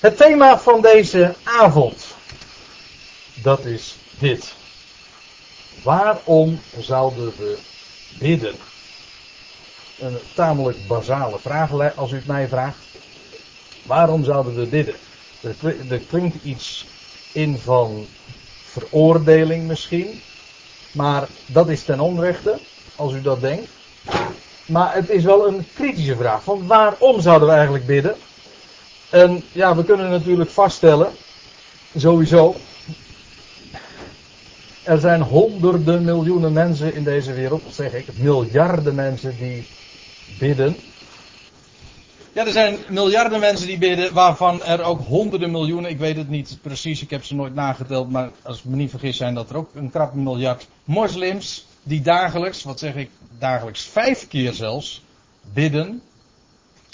Het thema van deze avond, dat is dit. Waarom zouden we bidden? Een tamelijk basale vraag, als u het mij vraagt. Waarom zouden we bidden? Er, klinkt iets in van veroordeling misschien. Maar dat is ten onrechte, als u dat denkt. Maar het is wel een kritische vraag. Van waarom zouden we eigenlijk bidden? En ja, we kunnen natuurlijk vaststellen, sowieso, er zijn honderden miljoenen mensen in deze wereld, zeg ik, miljarden mensen die bidden. Ja, er zijn miljarden mensen die bidden, waarvan er ook honderden miljoenen, ik weet het niet precies, ik heb ze nooit nageteld, maar als ik me niet vergis zijn dat er ook een krap miljard moslims die dagelijks, wat zeg ik, dagelijks vijf keer zelfs, bidden.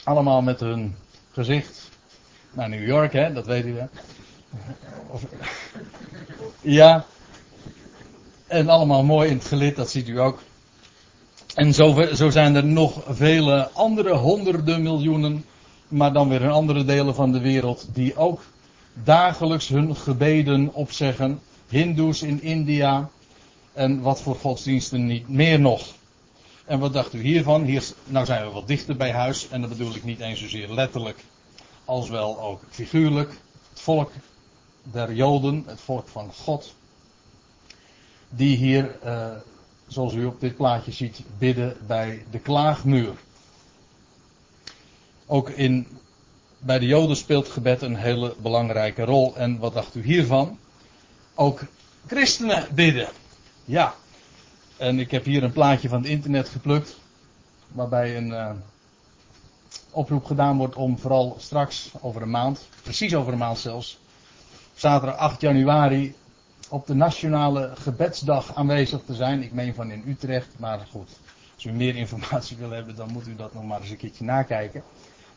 Allemaal met hun gezicht naar New York, hè, dat weet u wel. Ja. En allemaal mooi in het gelid, dat ziet u ook. En zo, zo zijn er nog vele andere honderden miljoenen, maar dan weer in andere delen van de wereld, die ook dagelijks hun gebeden opzeggen. Hindoes in India en wat voor godsdiensten niet meer nog. En wat dacht u hiervan? Hier, nou zijn we wat dichter bij huis en dat bedoel ik niet eens zozeer letterlijk als wel ook figuurlijk. Het volk der Joden, het volk van God, die hier, uh, zoals u op dit plaatje ziet, bidden bij de klaagmuur. Ook in, bij de Joden speelt gebed een hele belangrijke rol. En wat dacht u hiervan? Ook christenen bidden. Ja. En ik heb hier een plaatje van het internet geplukt, waarbij een. Uh, oproep gedaan wordt om vooral straks, over een maand, precies over een maand zelfs, zaterdag 8 januari, op de Nationale Gebedsdag aanwezig te zijn. Ik meen van in Utrecht, maar goed, als u meer informatie wil hebben, dan moet u dat nog maar eens een keertje nakijken.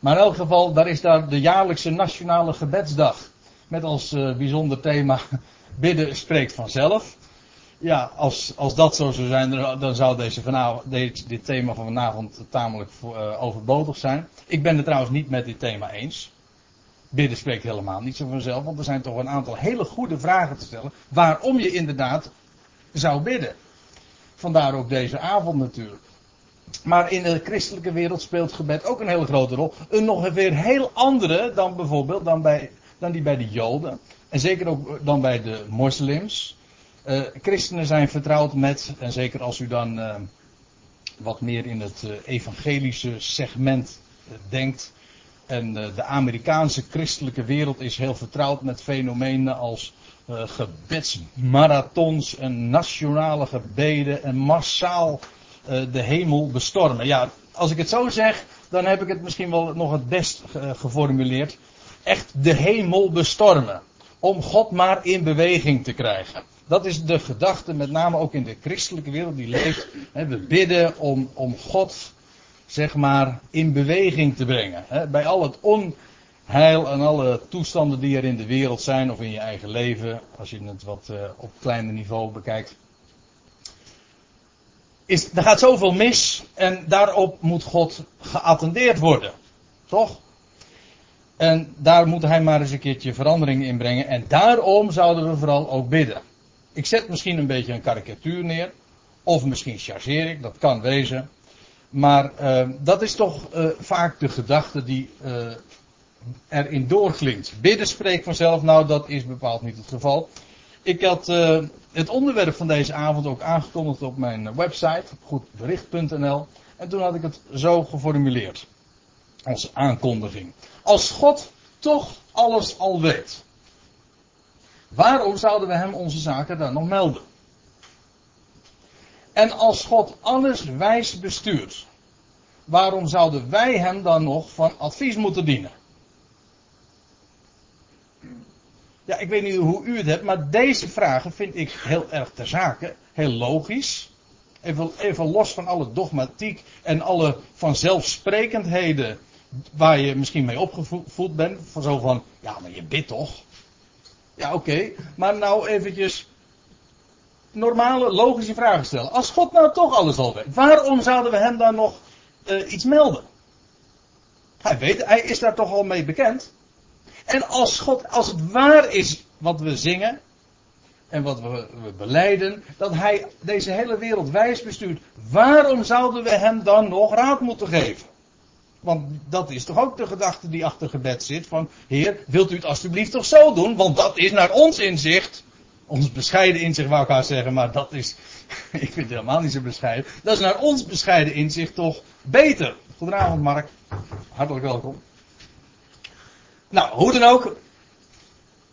Maar in elk geval, daar is daar de jaarlijkse Nationale Gebedsdag. Met als uh, bijzonder thema bidden spreekt vanzelf ja, als, als dat zo zou zijn, dan zou deze vanavond, dit, dit thema van vanavond tamelijk uh, overbodig zijn. Ik ben het trouwens niet met dit thema eens. Bidden spreekt helemaal niet zo vanzelf, want er zijn toch een aantal hele goede vragen te stellen. Waarom je inderdaad zou bidden. Vandaar ook deze avond natuurlijk. Maar in de christelijke wereld speelt gebed ook een hele grote rol. Een nog weer heel andere dan bijvoorbeeld dan, bij, dan die bij de Joden. En zeker ook dan bij de moslims. Uh, christenen zijn vertrouwd met, en zeker als u dan uh, wat meer in het uh, evangelische segment denkt. En de Amerikaanse christelijke wereld is heel vertrouwd met fenomenen als gebedsmarathons en nationale gebeden en massaal de hemel bestormen. Ja, als ik het zo zeg, dan heb ik het misschien wel nog het best geformuleerd. Echt de hemel bestormen. Om God maar in beweging te krijgen. Dat is de gedachte, met name ook in de christelijke wereld die leeft. We bidden om, om God, zeg maar, in beweging te brengen. Bij al het onheil en alle toestanden die er in de wereld zijn, of in je eigen leven, als je het wat uh, op kleiner niveau bekijkt. Is, er gaat zoveel mis en daarop moet God geattendeerd worden. Toch? En daar moet hij maar eens een keertje verandering in brengen. En daarom zouden we vooral ook bidden. Ik zet misschien een beetje een karikatuur neer. Of misschien chargeer ik, dat kan wezen. Maar uh, dat is toch uh, vaak de gedachte die uh, erin doorklinkt. Bidden spreekt vanzelf, nou dat is bepaald niet het geval. Ik had het onderwerp van deze avond ook aangekondigd op mijn website, goedbericht.nl. En toen had ik het zo geformuleerd. Als aankondiging. Als God toch alles al weet. Waarom zouden we hem onze zaken dan nog melden? En als God alles wijs bestuurt, waarom zouden wij hem dan nog van advies moeten dienen? Ja, ik weet niet hoe u het hebt, maar deze vragen vind ik heel erg ter zake, heel logisch. Even, even los van alle dogmatiek en alle vanzelfsprekendheden waar je misschien mee opgevoed bent. Van zo van, ja, maar je bidt toch? Ja, oké. Maar nou eventjes normale, logische vragen stellen. Als God nou toch alles al weet, waarom zouden we hem dan nog uh, iets melden? Hij weet, hij is daar toch al mee bekend. En als God, als het waar is wat we zingen en wat we, we beleiden, dat Hij deze hele wereld wijs bestuurt, waarom zouden we Hem dan nog raad moeten geven? Want dat is toch ook de gedachte die achter gebed zit: van Heer, wilt u het alstublieft toch zo doen? Want dat is naar ons inzicht, ons bescheiden inzicht wou ik haar zeggen, maar dat is, ik vind het helemaal niet zo bescheiden. Dat is naar ons bescheiden inzicht toch beter. Goedenavond Mark, hartelijk welkom. Nou, hoe dan ook,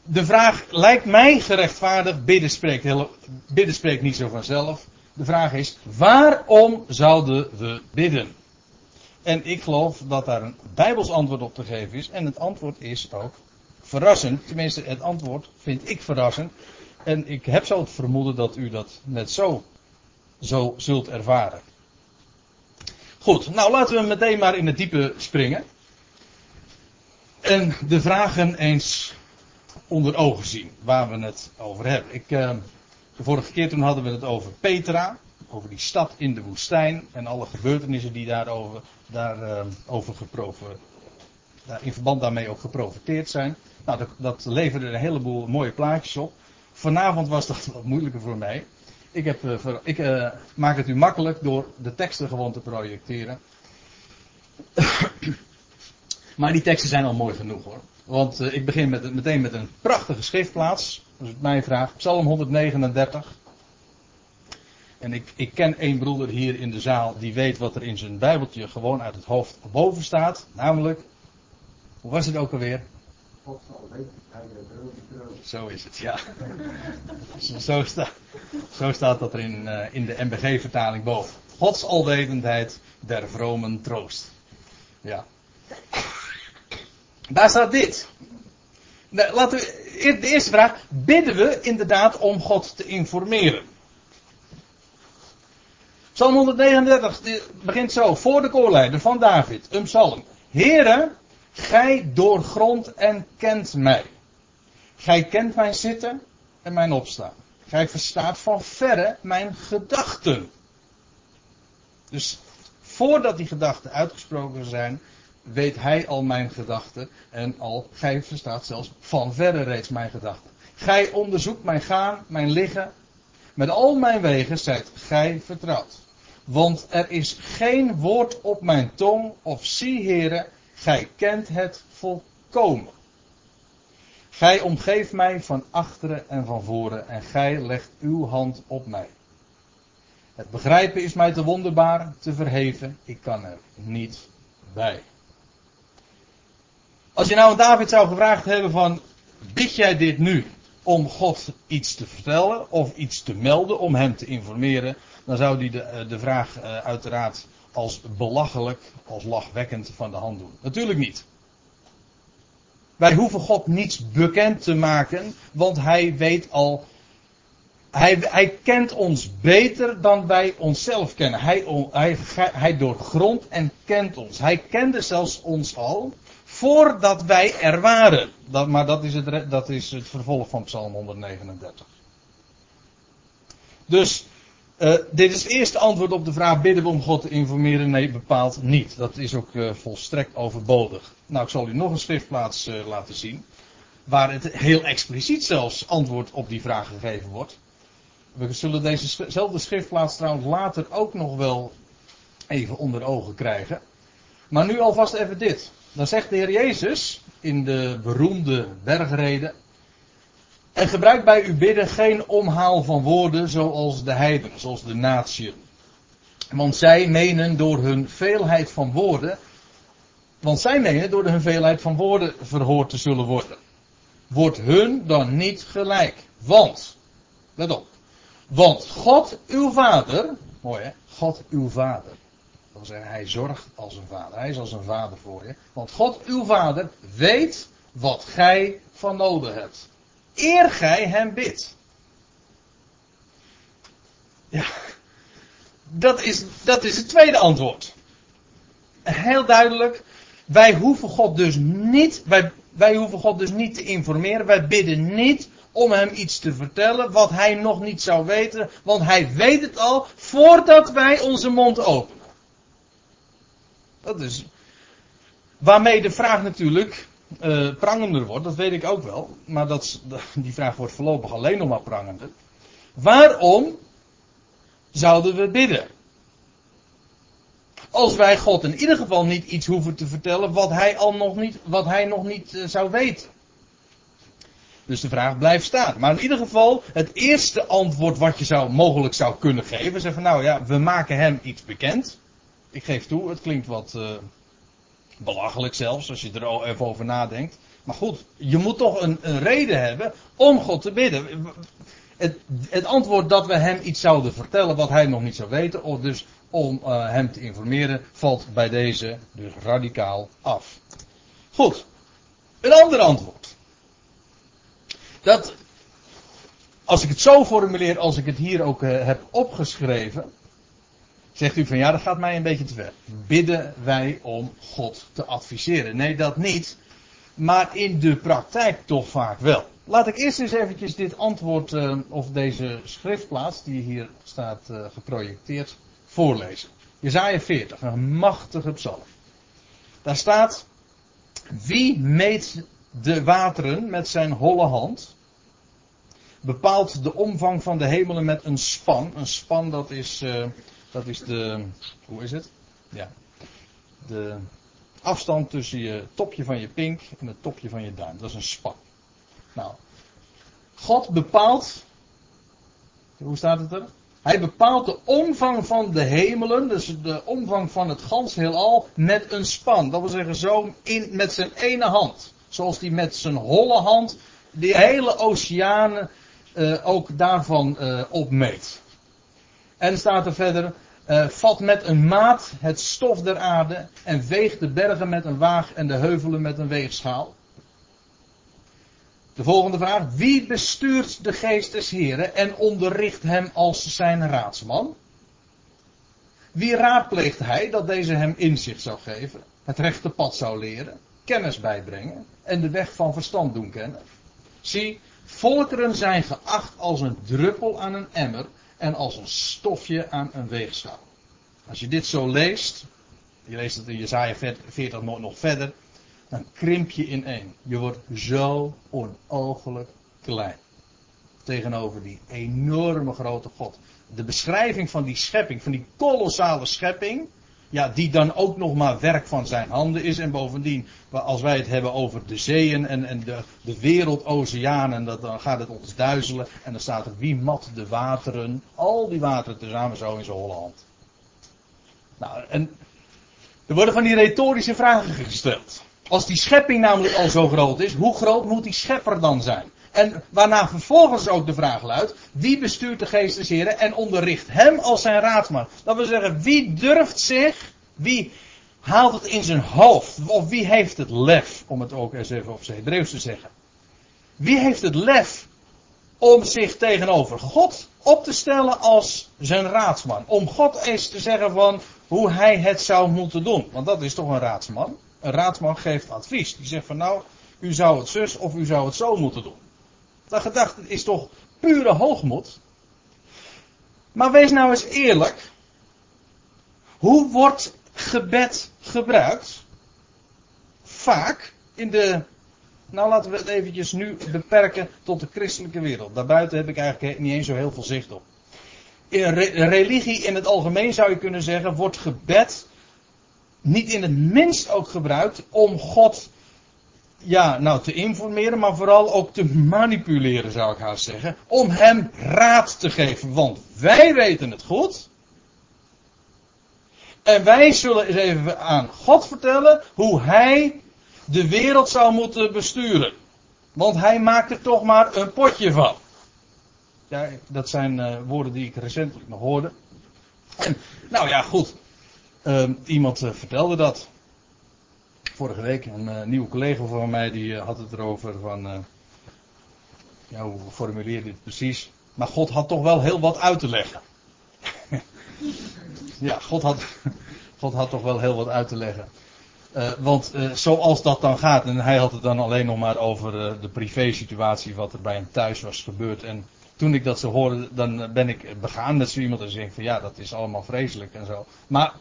de vraag lijkt mij gerechtvaardigd. Bidden spreekt, bidden spreekt niet zo vanzelf. De vraag is: waarom zouden we bidden? En ik geloof dat daar een Bijbels antwoord op te geven is. En het antwoord is ook verrassend. Tenminste, het antwoord vind ik verrassend. En ik heb zo het vermoeden dat u dat net zo, zo zult ervaren. Goed, nou laten we meteen maar in het diepe springen. En de vragen eens onder ogen zien waar we het over hebben. Ik, uh, de vorige keer toen hadden we het over Petra, over die stad in de woestijn en alle gebeurtenissen die daarover, daarover over geprofen, daar in verband daarmee ook geprofiteerd zijn. Nou, dat, dat leverde een heleboel mooie plaatjes op. Vanavond was dat wat moeilijker voor mij. Ik, heb, uh, ik uh, maak het u makkelijk door de teksten gewoon te projecteren. maar die teksten zijn al mooi genoeg hoor. Want uh, ik begin met, meteen met een prachtige schriftplaats. Dat is mijn vraag. Psalm 139. En ik, ik ken één broeder hier in de zaal die weet wat er in zijn Bijbeltje gewoon uit het hoofd boven staat. Namelijk, hoe was het ook alweer? God zal weten, hij de Zo is het, ja. zo, staat, zo staat dat er in, uh, in de MBG-vertaling boven. Gods alwetendheid der vromen troost. Ja. Daar staat dit. Nou, laten we, de eerste vraag. Bidden we inderdaad om God te informeren? Psalm 139 begint zo. Voor de koorleider van David. Een psalm. Heren, gij doorgrond en kent mij. Gij kent mijn zitten en mijn opstaan. Gij verstaat van verre mijn gedachten. Dus voordat die gedachten uitgesproken zijn, weet hij al mijn gedachten. En al, gij verstaat zelfs van verre reeds mijn gedachten. Gij onderzoekt mijn gaan, mijn liggen. Met al mijn wegen zijt gij vertrouwd. Want er is geen woord op mijn tong, of zie heren, gij kent het volkomen. Gij omgeeft mij van achteren en van voren, en gij legt uw hand op mij. Het begrijpen is mij te wonderbaar, te verheven, ik kan er niet bij. Als je nou David zou gevraagd hebben van, bid jij dit nu om God iets te vertellen of iets te melden, om hem te informeren, dan zou hij de, eh, de vraag uh, uiteraard als belachelijk, als lachwekkend van de hand doen. Natuurlijk niet. Wij hoeven God niets bekend te maken, want hij weet al. Hij, hij kent ons beter dan wij onszelf kennen. Hij, hij, hij doorgrondt en kent ons. Hij kende zelfs ons al voordat wij er waren. Dat, maar dat is, het, dat is het vervolg van Psalm 139. Dus uh, dit is het eerste antwoord op de vraag: bidden we om God te informeren? Nee, bepaald niet. Dat is ook uh, volstrekt overbodig. Nou, ik zal u nog een schriftplaats uh, laten zien. Waar het heel expliciet zelfs antwoord op die vraag gegeven wordt. We zullen dezezelfde schriftplaats trouwens later ook nog wel even onder ogen krijgen. Maar nu alvast even dit. Dan zegt de Heer Jezus in de beroemde bergreden. En gebruik bij uw bidden geen omhaal van woorden zoals de heidenen, zoals de natieën. Want zij menen door hun veelheid van woorden. Want zij menen door hun veelheid van woorden verhoord te zullen worden. Wordt hun dan niet gelijk. Want, let op. Want God uw vader, mooi hè, God uw vader wil zeggen, hij zorgt als een vader. Hij is als een vader voor je. Want God, uw vader, weet wat gij van nodig hebt. Eer gij hem bidt. Ja, dat is, dat is het tweede antwoord. Heel duidelijk. Wij hoeven God dus niet, wij, wij hoeven God dus niet te informeren. Wij bidden niet om hem iets te vertellen wat hij nog niet zou weten. Want hij weet het al voordat wij onze mond openen. Dat is. Waarmee de vraag natuurlijk uh, prangender wordt, dat weet ik ook wel. Maar dat, die vraag wordt voorlopig alleen nog maar prangender. Waarom zouden we bidden? Als wij God in ieder geval niet iets hoeven te vertellen wat hij, al nog, niet, wat hij nog niet uh, zou weten. Dus de vraag blijft staan. Maar in ieder geval, het eerste antwoord wat je zou, mogelijk zou kunnen geven, zeggen nou ja, we maken hem iets bekend. Ik geef toe, het klinkt wat uh, belachelijk zelfs, als je er even over nadenkt. Maar goed, je moet toch een, een reden hebben om God te bidden. Het, het, antwoord dat we hem iets zouden vertellen wat hij nog niet zou weten, of dus om uh, hem te informeren, valt bij deze dus radicaal af. Goed, een ander antwoord. Dat, als ik het zo formuleer als ik het hier ook uh, heb opgeschreven, zegt u van ja, dat gaat mij een beetje te ver. Bidden wij om God te adviseren? Nee, dat niet. Maar in de praktijk toch vaak wel. Laat ik eerst eens eventjes dit antwoord, uh, of deze schriftplaats, die hier staat uh, geprojecteerd, voorlezen. Jezaja 40, een machtige psalm. Daar staat, wie meet de wateren met zijn holle hand? Bepaalt de omvang van de hemelen met een span. Een span dat is, uh, dat is de, hoe is het? Ja. De afstand tussen je topje van je pink en het topje van je duim. Dat is een span. Nou, God bepaalt, hoe staat het er? Hij bepaalt de omvang van de hemelen, dus de omvang van het gans heelal, met een span. Dat wil zeggen, zo in, met zijn ene hand. Zoals hij met zijn holle hand die hele oceanen uh, ook daarvan uh, opmeet. En staat er verder, uh, vat met een maat het stof der aarde en weegt de bergen met een waag en de heuvelen met een weegschaal. De volgende vraag. Wie bestuurt de geest Heren en onderricht hem als zijn raadsman? Wie raadpleegt hij dat deze hem inzicht zou geven, het rechte pad zou leren, kennis bijbrengen en de weg van verstand doen kennen? Zie, volkeren zijn geacht als een druppel aan een emmer en als een stofje aan een weegschaal. Als je dit zo leest, je leest het in Jezaja 40 nog verder, dan krimp je in één. Je wordt zo onogelijk klein. Tegenover die enorme grote God. De beschrijving van die schepping, van die kolossale schepping. Ja, die dan ook nog maar werk van zijn handen is. En bovendien, als wij het hebben over de zeeën en, en de, de wereldoceanen, dat, dan gaat het ons duizelen. En dan staat er wie mat de wateren, al die wateren tezamen zo in zijn holle hand. Nou, en er worden van die retorische vragen gesteld. Als die schepping namelijk al zo groot is, hoe groot moet die schepper dan zijn? En waarna vervolgens ook de vraag luidt: wie bestuurt de geest en onderricht hem als zijn raadsman? Dat wil zeggen, wie durft zich, wie haalt het in zijn hoofd, of wie heeft het lef, om het ook eens even op zijn Hebreeuws te zeggen. Wie heeft het lef om zich tegenover God op te stellen als zijn raadsman? Om God eens te zeggen van hoe hij het zou moeten doen. Want dat is toch een raadsman. Een raadsman geeft advies. Die zegt van nou, u zou het zus of u zou het zo moeten doen. Dat gedachte is toch pure hoogmoed. Maar wees nou eens eerlijk. Hoe wordt gebed gebruikt? Vaak in de. Nou laten we het eventjes nu beperken tot de christelijke wereld. Daarbuiten heb ik eigenlijk niet eens zo heel veel zicht op. In religie in het algemeen zou je kunnen zeggen, wordt gebed niet in het minst ook gebruikt om God ja, nou te informeren, maar vooral ook te manipuleren, zou ik haast zeggen. Om hem raad te geven. Want wij weten het goed. En wij zullen eens even aan God vertellen hoe hij de wereld zou moeten besturen. Want hij maakt er toch maar een potje van. Ja, dat zijn uh, woorden die ik recentelijk nog hoorde. En, nou ja, goed. Uh, iemand uh, vertelde dat. Vorige week. Een uh, nieuwe collega van mij die had het erover van. ja, hoe formuleer je dit precies? Maar God had toch wel heel wat uit te leggen. ja, God had, God had toch wel heel wat uit te leggen. want zoals dat dan gaat, en hij had het dan alleen nog maar over de privé-situatie, wat er bij hem thuis was gebeurd. En toen ik dat zo hoorde, dan ben ik begaan met zo iemand en zeg van ja, dat is allemaal vreselijk en zo. Maar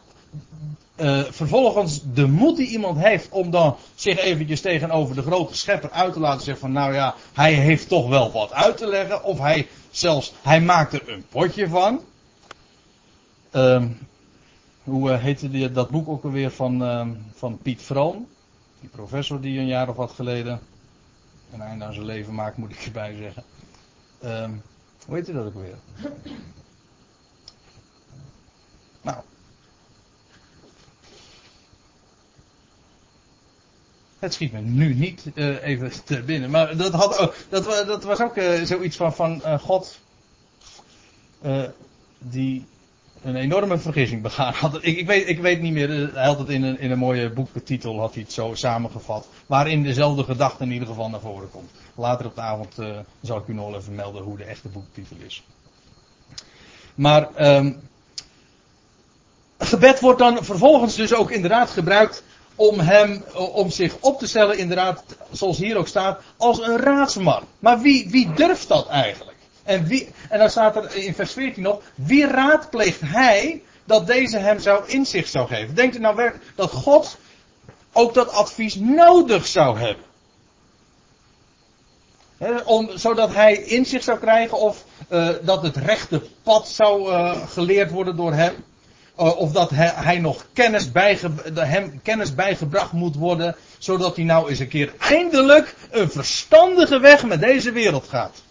uh, vervolgens de moed die iemand heeft om dan zich eventjes tegenover de grote schepper uit te laten zeggen van nou ja, hij heeft toch wel wat uit te leggen. Of hij zelfs, hij maakt er een potje van. Uh, hoe uh, heette die, dat boek ook alweer van, uh, van Piet Vroon? Die professor die een jaar of wat geleden een einde aan zijn leven maakt, moet ik erbij zeggen. Ehm, hoe heet u dat ook weer? Nou, Het schiet me nu niet uh, even te binnen. Maar dat, had, oh, dat, dat was ook uh, zoiets van, van uh, God. die een enorme vergissing begaan had. Ik, ik, weet, ik weet niet meer. Hij had het in een, in een mooie boekentitel had hij het zo samengevat. Waarin dezelfde gedachte in ieder geval naar voren komt. Later op de avond zal ik u nog even melden hoe de echte boektitel is. Maar. Um, gebed wordt dan vervolgens dus ook inderdaad gebruikt om hem, om zich op te stellen, inderdaad, zoals hier ook staat, als een raadsman. Maar wie, wie durft dat eigenlijk? En, wie, en dan staat er in vers 14 nog, wie raadpleegt hij dat deze hem zou inzicht zou geven? Denkt u nou werkelijk dat God ook dat advies nodig zou hebben? om, zodat hij inzicht zou krijgen of uh, dat het rechte pad zou uh, geleerd worden door hem. Eh, of dat hij, nog kennis, bijge, hem kennis bijgebracht moet worden, zodat hij nou eens een keer eindelijk een verstandige weg met deze wereld gaat.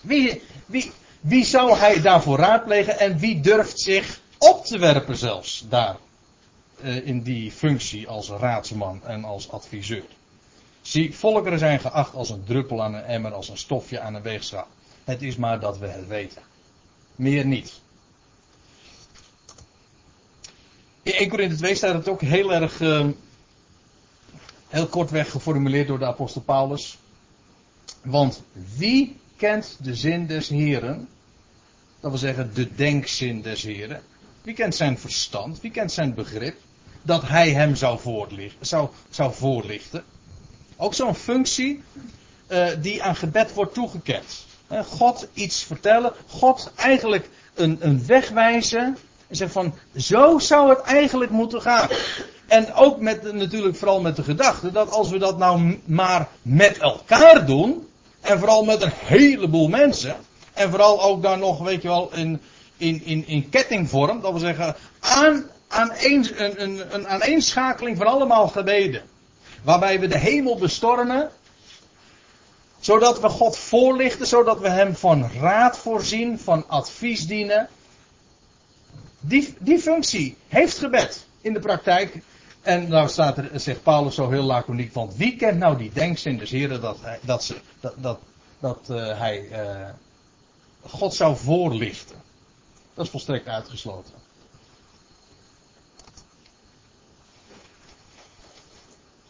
Wie, wie, wie zou hij daarvoor raadplegen en wie durft zich op te werpen zelfs daar uh, in die functie als raadsman en als adviseur? Zie, volkeren zijn geacht als een druppel aan een emmer, als een stofje aan een weegschaal. Het is maar dat we het weten. Meer niet. In 1 Corinthië 2 staat het ook heel erg, uh, heel kortweg geformuleerd door de apostel Paulus. Want wie kent de zin des Heren? Dat wil zeggen de denkzin des Heren. Wie kent zijn verstand? Wie kent zijn begrip? Dat hij hem zou, voorlichten, voorlichten. Ook zo'n functie uh, die aan gebed wordt toegekend. God iets vertellen. God eigenlijk een, een weg wijzen en zeg van, zo zou het eigenlijk moeten gaan. En ook met, natuurlijk vooral met de gedachte dat als we dat nou maar met elkaar doen, en vooral met een heleboel mensen, en vooral ook dan nog, weet je wel, in, in, in, in kettingvorm, dat wil zeggen, aan, aan een, een, een aaneenschakeling van allemaal gebeden. Waarbij we de hemel bestormen, zodat we God voorlichten, zodat we Hem van raad voorzien, van advies dienen. Die, die functie heeft gebed in de praktijk. En nou staat er, zegt Paulus zo heel laconiek, want wie kent nou die denkzin des Heren dat, ze, dat, dat, dat uh, hij uh, God zou voorlichten. Dat is volstrekt uitgesloten.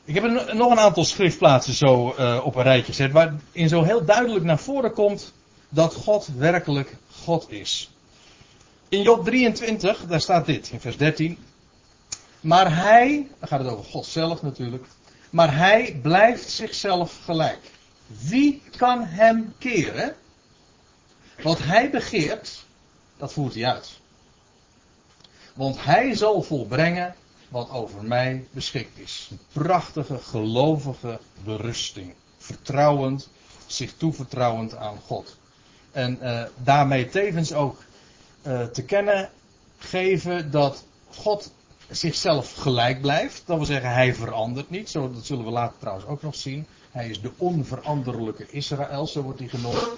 Ik heb nog een aantal schriftplaatsen zo uh, op een rijtje gezet, waarin zo heel duidelijk naar voren komt dat God werkelijk God is. In Job 23, daar staat dit, in vers 13. Maar hij, dan gaat het over God zelf natuurlijk. Maar hij blijft zichzelf gelijk. Wie kan hem keren? Wat hij begeert, dat voert hij uit. Want hij zal volbrengen wat over mij beschikt is. Een prachtige, gelovige berusting. Vertrouwend, zich toevertrouwend aan God. En uh, daarmee tevens ook uh, te kennen geven dat God zichzelf gelijk blijft. Dat wil zeggen, hij verandert niet. Zo, dat zullen we later trouwens ook nog zien. Hij is de onveranderlijke Israël, zo wordt hij genoemd.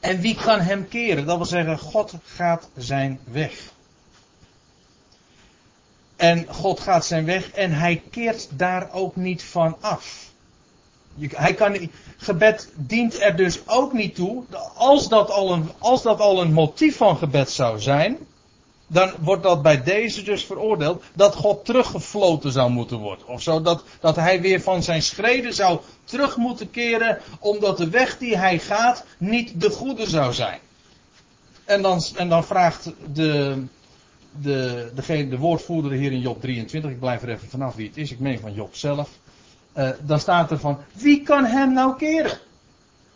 En wie kan hem keren? Dat wil zeggen, God gaat zijn weg. En God gaat zijn weg en hij keert daar ook niet van af. Hij kan, gebed dient er dus ook niet toe. Als dat, al een, als dat al een motief van gebed zou zijn. Dan wordt dat bij deze dus veroordeeld. Dat God teruggefloten zou moeten worden. Of zo. Dat, dat hij weer van zijn schreden zou terug moeten keren. Omdat de weg die hij gaat niet de goede zou zijn. En dan, en dan vraagt de, de, degene, de woordvoerder hier in Job 23. Ik blijf er even vanaf wie het is. Ik meen van Job zelf. Uh, dan staat er van, wie kan hem nou keren?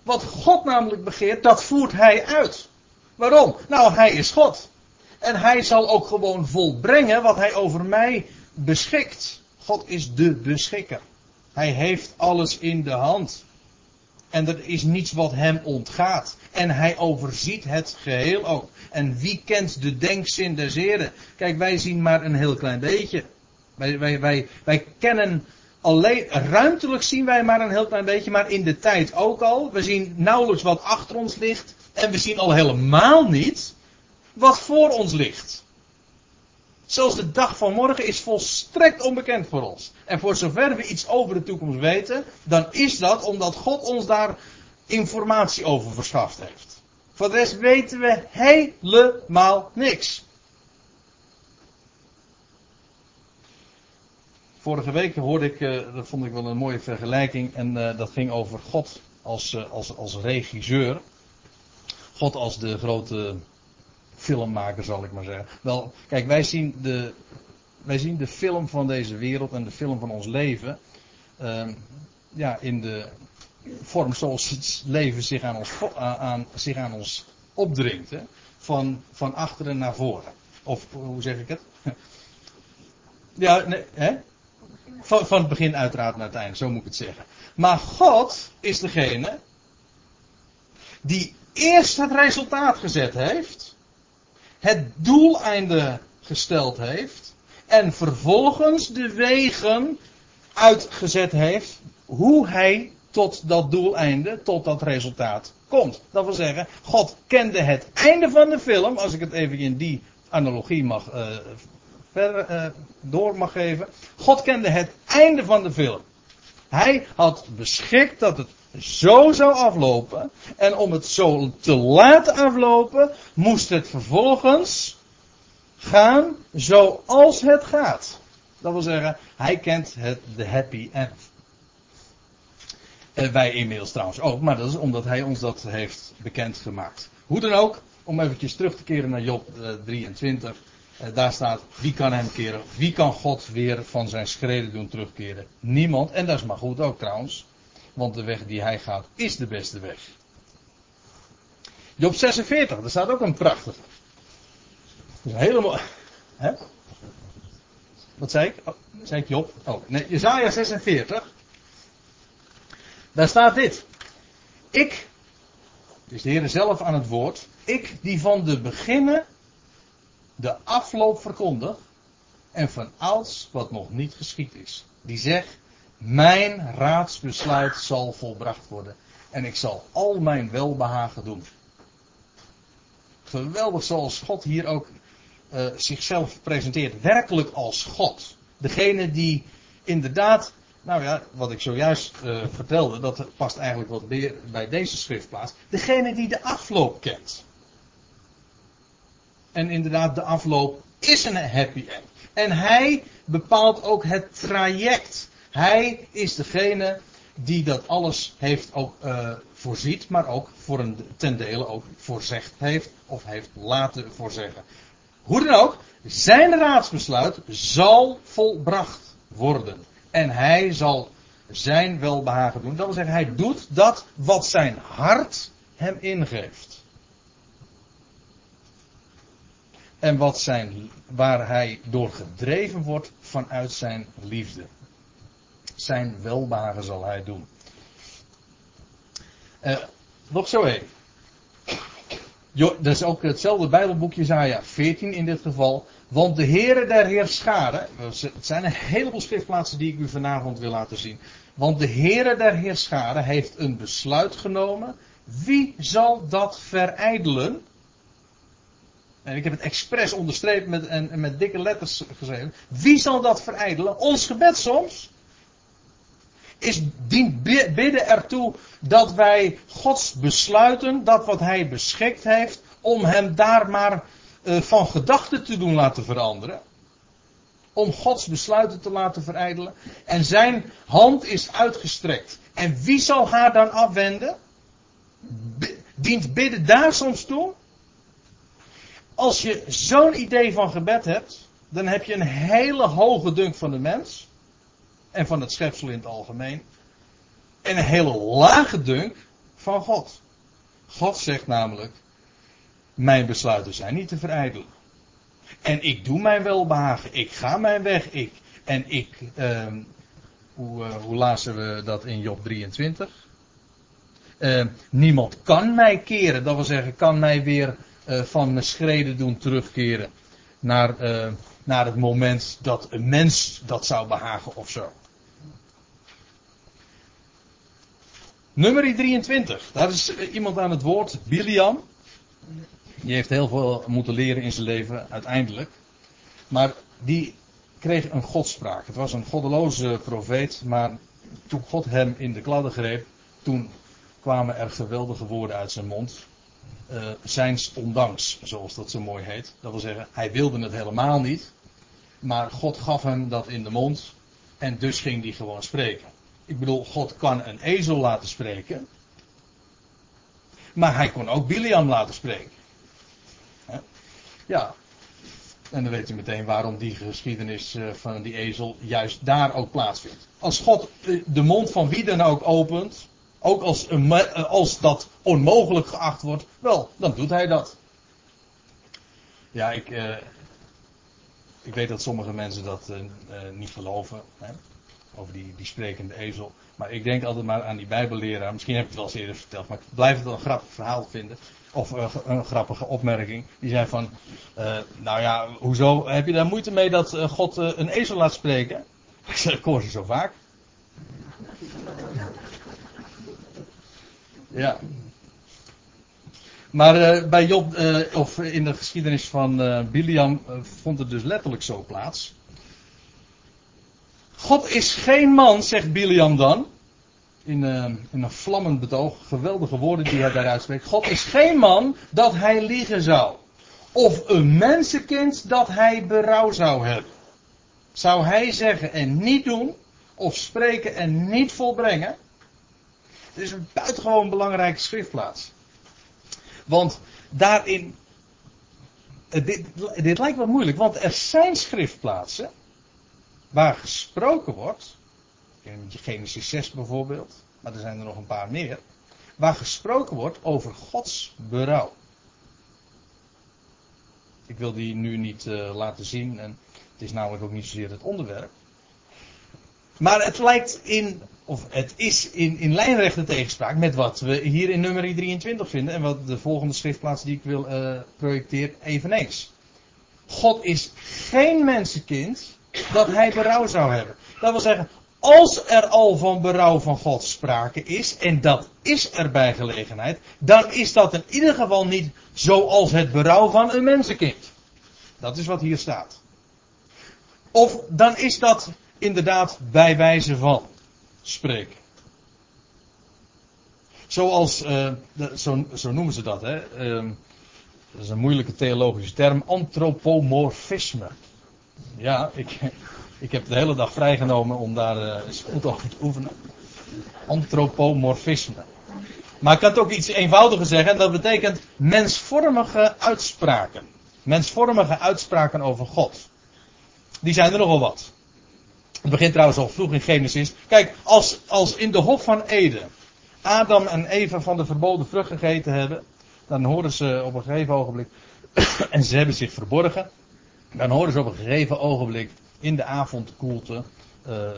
Wat God namelijk begeert, dat voert hij uit. Waarom? Nou, hij is God. En hij zal ook gewoon volbrengen wat hij over mij beschikt. God is de beschikker. Hij heeft alles in de hand. En er is niets wat hem ontgaat. En hij overziet het geheel ook. En wie kent de denkzin des Heren? Kijk, wij zien maar een heel klein beetje. Wij, wij, wij, wij kennen alleen, ruimtelijk zien wij maar een heel klein beetje, maar in de tijd ook al. We zien nauwelijks wat achter ons ligt. En we zien al helemaal niet wat voor ons ligt. Zelfs de dag van morgen is volstrekt onbekend voor ons. En voor zover we iets over de toekomst weten, dan is dat omdat God ons daar informatie over verschaft heeft. Voor de rest weten we helemaal niks. Vorige week hoorde ik, uh, dat vond ik wel een mooie vergelijking, en uh, dat ging over God als, uh, als, als regisseur. God als de grote filmmaker, zal ik maar zeggen. Wel, kijk, wij zien de, wij zien de film van deze wereld en de film van ons leven. Uh, ja, in de vorm zoals het leven zich aan ons, aan, zich aan ons opdringt. Hè? Van, van achteren naar voren. Of hoe zeg ik het? ja, nee, hè? Van, van het begin uiteraard naar het einde, zo moet ik het zeggen. Maar God is degene die eerst het resultaat gezet heeft, het doeleinde gesteld heeft en vervolgens de wegen uitgezet heeft hoe hij tot dat doeleinde, tot dat resultaat komt. Dat wil zeggen, God kende het einde van de film, als ik het even in die analogie mag uh, verder uh, door mag geven. God kende het einde van de film. Hij had beschikt dat het zo zou aflopen. En om het zo te laten aflopen, moest het vervolgens gaan zoals het gaat. Dat wil zeggen, hij kent het, de happy end. En wij inmiddels trouwens ook, maar dat is omdat hij ons dat heeft bekendgemaakt. Hoe dan ook, om eventjes terug te keren naar Job 23. Eh, daar staat, wie kan hem keren? Wie kan God weer van zijn schreden doen terugkeren? Niemand. En dat is maar goed ook trouwens. Want de weg die hij gaat is de beste weg. Job 46, daar staat ook een prachtige. Dat is helemaal. Hè? Wat zei ik? Oh, zei ik Job? Oh, nee, Jezaja 46. Daar staat dit. Ik, dus de Heer zelf aan het woord, ik die van de beginnen de afloop verkondig en van alles wat nog niet geschied is. Die zegt, mijn raadsbesluit zal volbracht worden en ik zal al mijn welbehagen doen. Geweldig zoals God hier ook uh, zichzelf presenteert, werkelijk als God. Degene die inderdaad, nou ja, wat ik zojuist uh, vertelde, dat past eigenlijk wat meer bij deze schriftplaats. Degene die de afloop kent. En inderdaad, de afloop is een happy end. En hij bepaalt ook het traject. Hij is degene die dat alles heeft ook uh, voorziet, maar ook voor een, ten dele ook voorzegd heeft of heeft laten voorzeggen. Hoe dan ook, zijn raadsbesluit zal volbracht worden. En hij zal zijn welbehagen doen. Dat wil zeggen, hij doet dat wat zijn hart hem ingeeft. En wat zijn, waar hij door gedreven wordt vanuit zijn liefde. Zijn welbehagen zal hij doen. Uh, nog zo even. Jo, dat is ook hetzelfde Bijbelboekje, Jezaja 14 in dit geval. Want de Heere der Heerscharen, het zijn een heleboel schriftplaatsen die ik u vanavond wil laten zien. Want de Heere der Heerscharen heeft een besluit genomen. Wie zal dat verijdelen? En ik heb het expres onderstreept met, en, met dikke letters geschreven. Wie zal dat verijdelen? Ons gebed soms. Is dient bidden ertoe dat wij Gods besluiten, dat wat Hij beschikt heeft, om Hem daar maar uh, van gedachten te doen laten veranderen. Om Gods besluiten te laten verijdelen. En Zijn hand is uitgestrekt. En wie zal haar dan afwenden? Dient bidden daar soms toe? Als je zo'n idee van gebed hebt, dan heb je een hele hoge dunk van de mens. En van het schepsel in het algemeen. En een hele lage dunk van God. God zegt namelijk, mijn besluiten zijn niet te verijdelen. En ik doe mijn welbehagen. Ik ga mijn weg. Ik, en ik, ehm, hoe, uh, hoe lazen we dat in Job 23? Uh, niemand kan mij keren. Dat wil zeggen, kan mij weer van mijn schreden doen terugkeren. Naar, uh, naar het moment dat een mens dat zou behagen of zo. Nummer 23. Daar is iemand aan het woord. Biliam. Die heeft heel veel moeten leren in zijn leven, uiteindelijk. Maar die kreeg een godspraak. Het was een goddeloze profeet, maar toen God hem in de kladden greep, toen kwamen er geweldige woorden uit zijn mond. Uh, zijns ondanks, zoals dat zo mooi heet. Dat wil zeggen, hij wilde het helemaal niet. Maar God gaf hem dat in de mond. En dus ging hij gewoon spreken. Ik bedoel, God kan een ezel laten spreken. Maar hij kon ook Biliam laten spreken. Ja. En dan weet u meteen waarom die geschiedenis eh, van die ezel juist daar ook plaatsvindt. Als God de mond van wie dan ook opent, ook als, eh, als dat onmogelijk geacht wordt, wel, dan doet hij dat. Ja, ik, uh, ik weet dat sommige mensen dat uh, niet geloven. Hè? Over die, die sprekende ezel. Maar ik denk altijd maar aan die Bijbelleraar. Misschien heb ik het wel eens eerder verteld. Maar ik blijf het wel een grappig verhaal vinden. Of een grappige opmerking. Die zei van. Nou ja, hoezo heb je daar moeite mee dat God een ezel laat spreken? Ik zeg, ik hoor ze zo vaak. Ja. Maar bij Job, of in de geschiedenis van Biliam, vond het dus letterlijk zo plaats. God is geen man, zegt Biliam dan. In, uh, in, een vlammend betoog, geweldige woorden die hij daaruit spreekt. God is geen man dat hij liegen zou. Of een mensenkind dat hij berouw zou hebben. Zou hij zeggen en niet doen, of spreken en niet volbrengen? Het is een buitengewoon belangrijke schriftplaats. Want daarin. Dit, dit lijkt wel moeilijk, want er zijn schriftplaatsen waar gesproken wordt, in Genesis 6 bijvoorbeeld, maar er zijn er nog een paar meer, waar gesproken wordt over Gods berouw. Ik wil die nu niet uh, laten zien en het is namelijk ook niet zozeer het onderwerp. Maar het lijkt in, of het is in, in lijnrechte tegenspraak met wat we hier in nummer 23 vinden en wat de volgende schriftplaats die ik wil uh, projecteer eveneens. God is geen mensenkind dat hij berouw zou hebben. Dat wil zeggen, als er al van berouw van God sprake is, en dat is er bij gelegenheid, dan is dat in ieder geval niet zoals het berouw van een mensenkind. Dat is wat hier staat. Of dan is dat inderdaad bij wijze van spreken. Zoals, uh, zo, zo, noemen ze dat, hè. Uh, dat is een moeilijke theologische term, antropomorfisme. Ja, ik, ik heb de hele dag vrijgenomen om daar uh, eens goed over te oefenen. Antropomorfisme. Maar ik kan het ook iets eenvoudiger zeggen. En dat betekent mensvormige uitspraken. Mensvormige uitspraken over God. Die zijn er nogal wat. Het begint trouwens al vroeg in Genesis. Kijk, als, als in de Hof van Eden Adam en Eva van de verboden vrucht gegeten hebben. Dan horen ze op een gegeven ogenblik. en ze hebben zich verborgen. Dan horen ze op een gegeven ogenblik in de avondkoelte uh,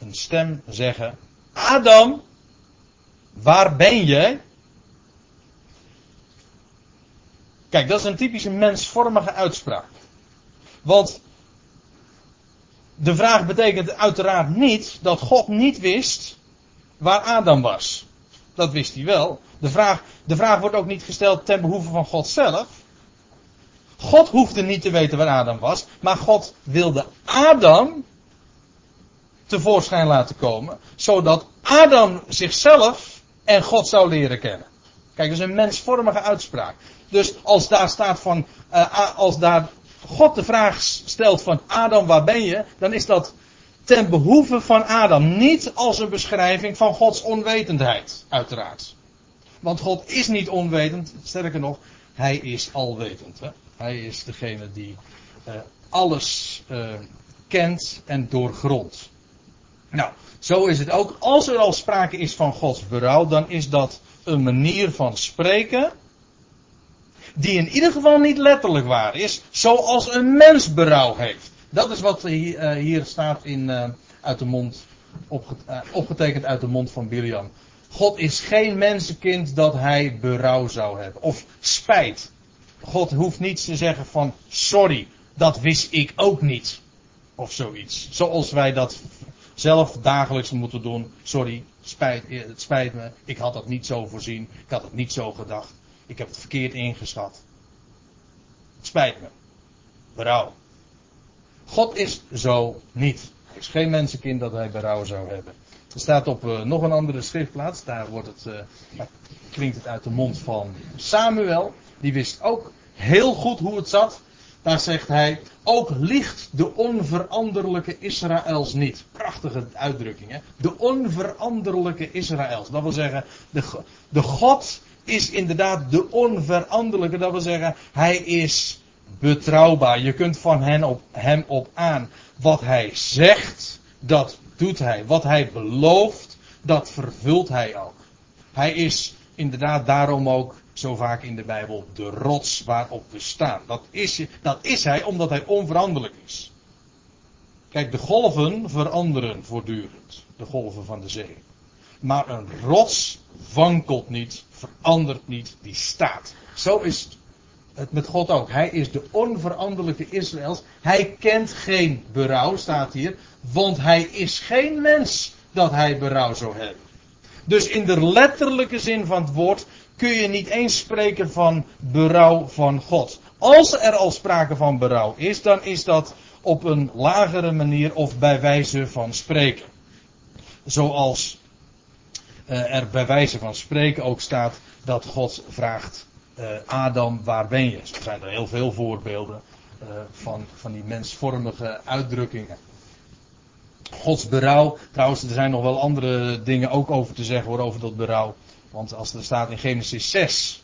een stem zeggen: Adam, waar ben je? Kijk, dat is een typische mensvormige uitspraak. Want de vraag betekent uiteraard niet dat God niet wist waar Adam was. Dat wist hij wel. De vraag, de vraag wordt ook niet gesteld ten behoeve van God zelf. God hoefde niet te weten waar Adam was, maar God wilde Adam tevoorschijn laten komen, zodat Adam zichzelf en God zou leren kennen. Kijk, dat is een mensvormige uitspraak. Dus als daar staat van, uh, als daar God de vraag stelt van Adam, waar ben je? Dan is dat ten behoeve van Adam, niet als een beschrijving van Gods onwetendheid, uiteraard. Want God is niet onwetend, sterker nog, hij is alwetend. Hè? Hij is degene die uh, alles uh, kent en doorgrondt. Nou, zo is het ook. Als er al sprake is van Gods berouw, dan is dat een manier van spreken die in ieder geval niet letterlijk waar is, zoals een mens berouw heeft. Dat is wat hier, hier staat in, uh, uit de mond, uh, opgetekend uit de mond van Biliam. God is geen mensenkind dat hij berouw zou hebben. Of spijt. God hoeft niets te zeggen van sorry, dat wist ik ook niet. Of zoiets. Zoals wij dat zelf dagelijks moeten doen. Sorry, spijt, het spijt me. Ik had dat niet zo voorzien. Ik had het niet zo gedacht. Ik heb het verkeerd ingeschat. Het spijt me. Berouw. God is zo niet. Hij is geen mensenkind dat hij berouw zou hebben. Er staat op uh, nog een andere schriftplaats. Daar wordt het, uh, klinkt het uit de mond van Samuel. Die wist ook heel goed hoe het zat. Daar zegt hij, ook liegt de onveranderlijke Israëls niet. Prachtige uitdrukking, hè? De onveranderlijke Israëls. Dat wil zeggen, de, de God is inderdaad de onveranderlijke. Dat wil zeggen, hij is betrouwbaar. Je kunt van hen op, hem op aan. Wat hij zegt, dat doet hij. Wat hij belooft, dat vervult hij ook. Hij is inderdaad daarom ook zo vaak in de Bijbel de rots waarop we staan. Dat is, dat is hij omdat hij onveranderlijk is. Kijk, de golven veranderen voortdurend. De golven van de zee. Maar een rots wankelt niet, verandert niet, die staat. Zo is het met God ook. Hij is de onveranderlijke Israëls. Hij kent geen berouw, staat hier. Want hij is geen mens dat hij berouw zou hebben. Dus in de letterlijke zin van het woord kun je niet eens spreken van berouw van God. Als er al sprake van berouw is, dan is dat op een lagere manier of bij wijze van spreken. Zoals er bij wijze van spreken ook staat dat God vraagt uh, Adam, waar ben je? Er zijn er heel veel voorbeelden uh, van, van die mensvormige uitdrukkingen. Gods berouw. Trouwens, er zijn nog wel andere dingen ook over te zeggen over dat berouw. Want als er staat in Genesis 6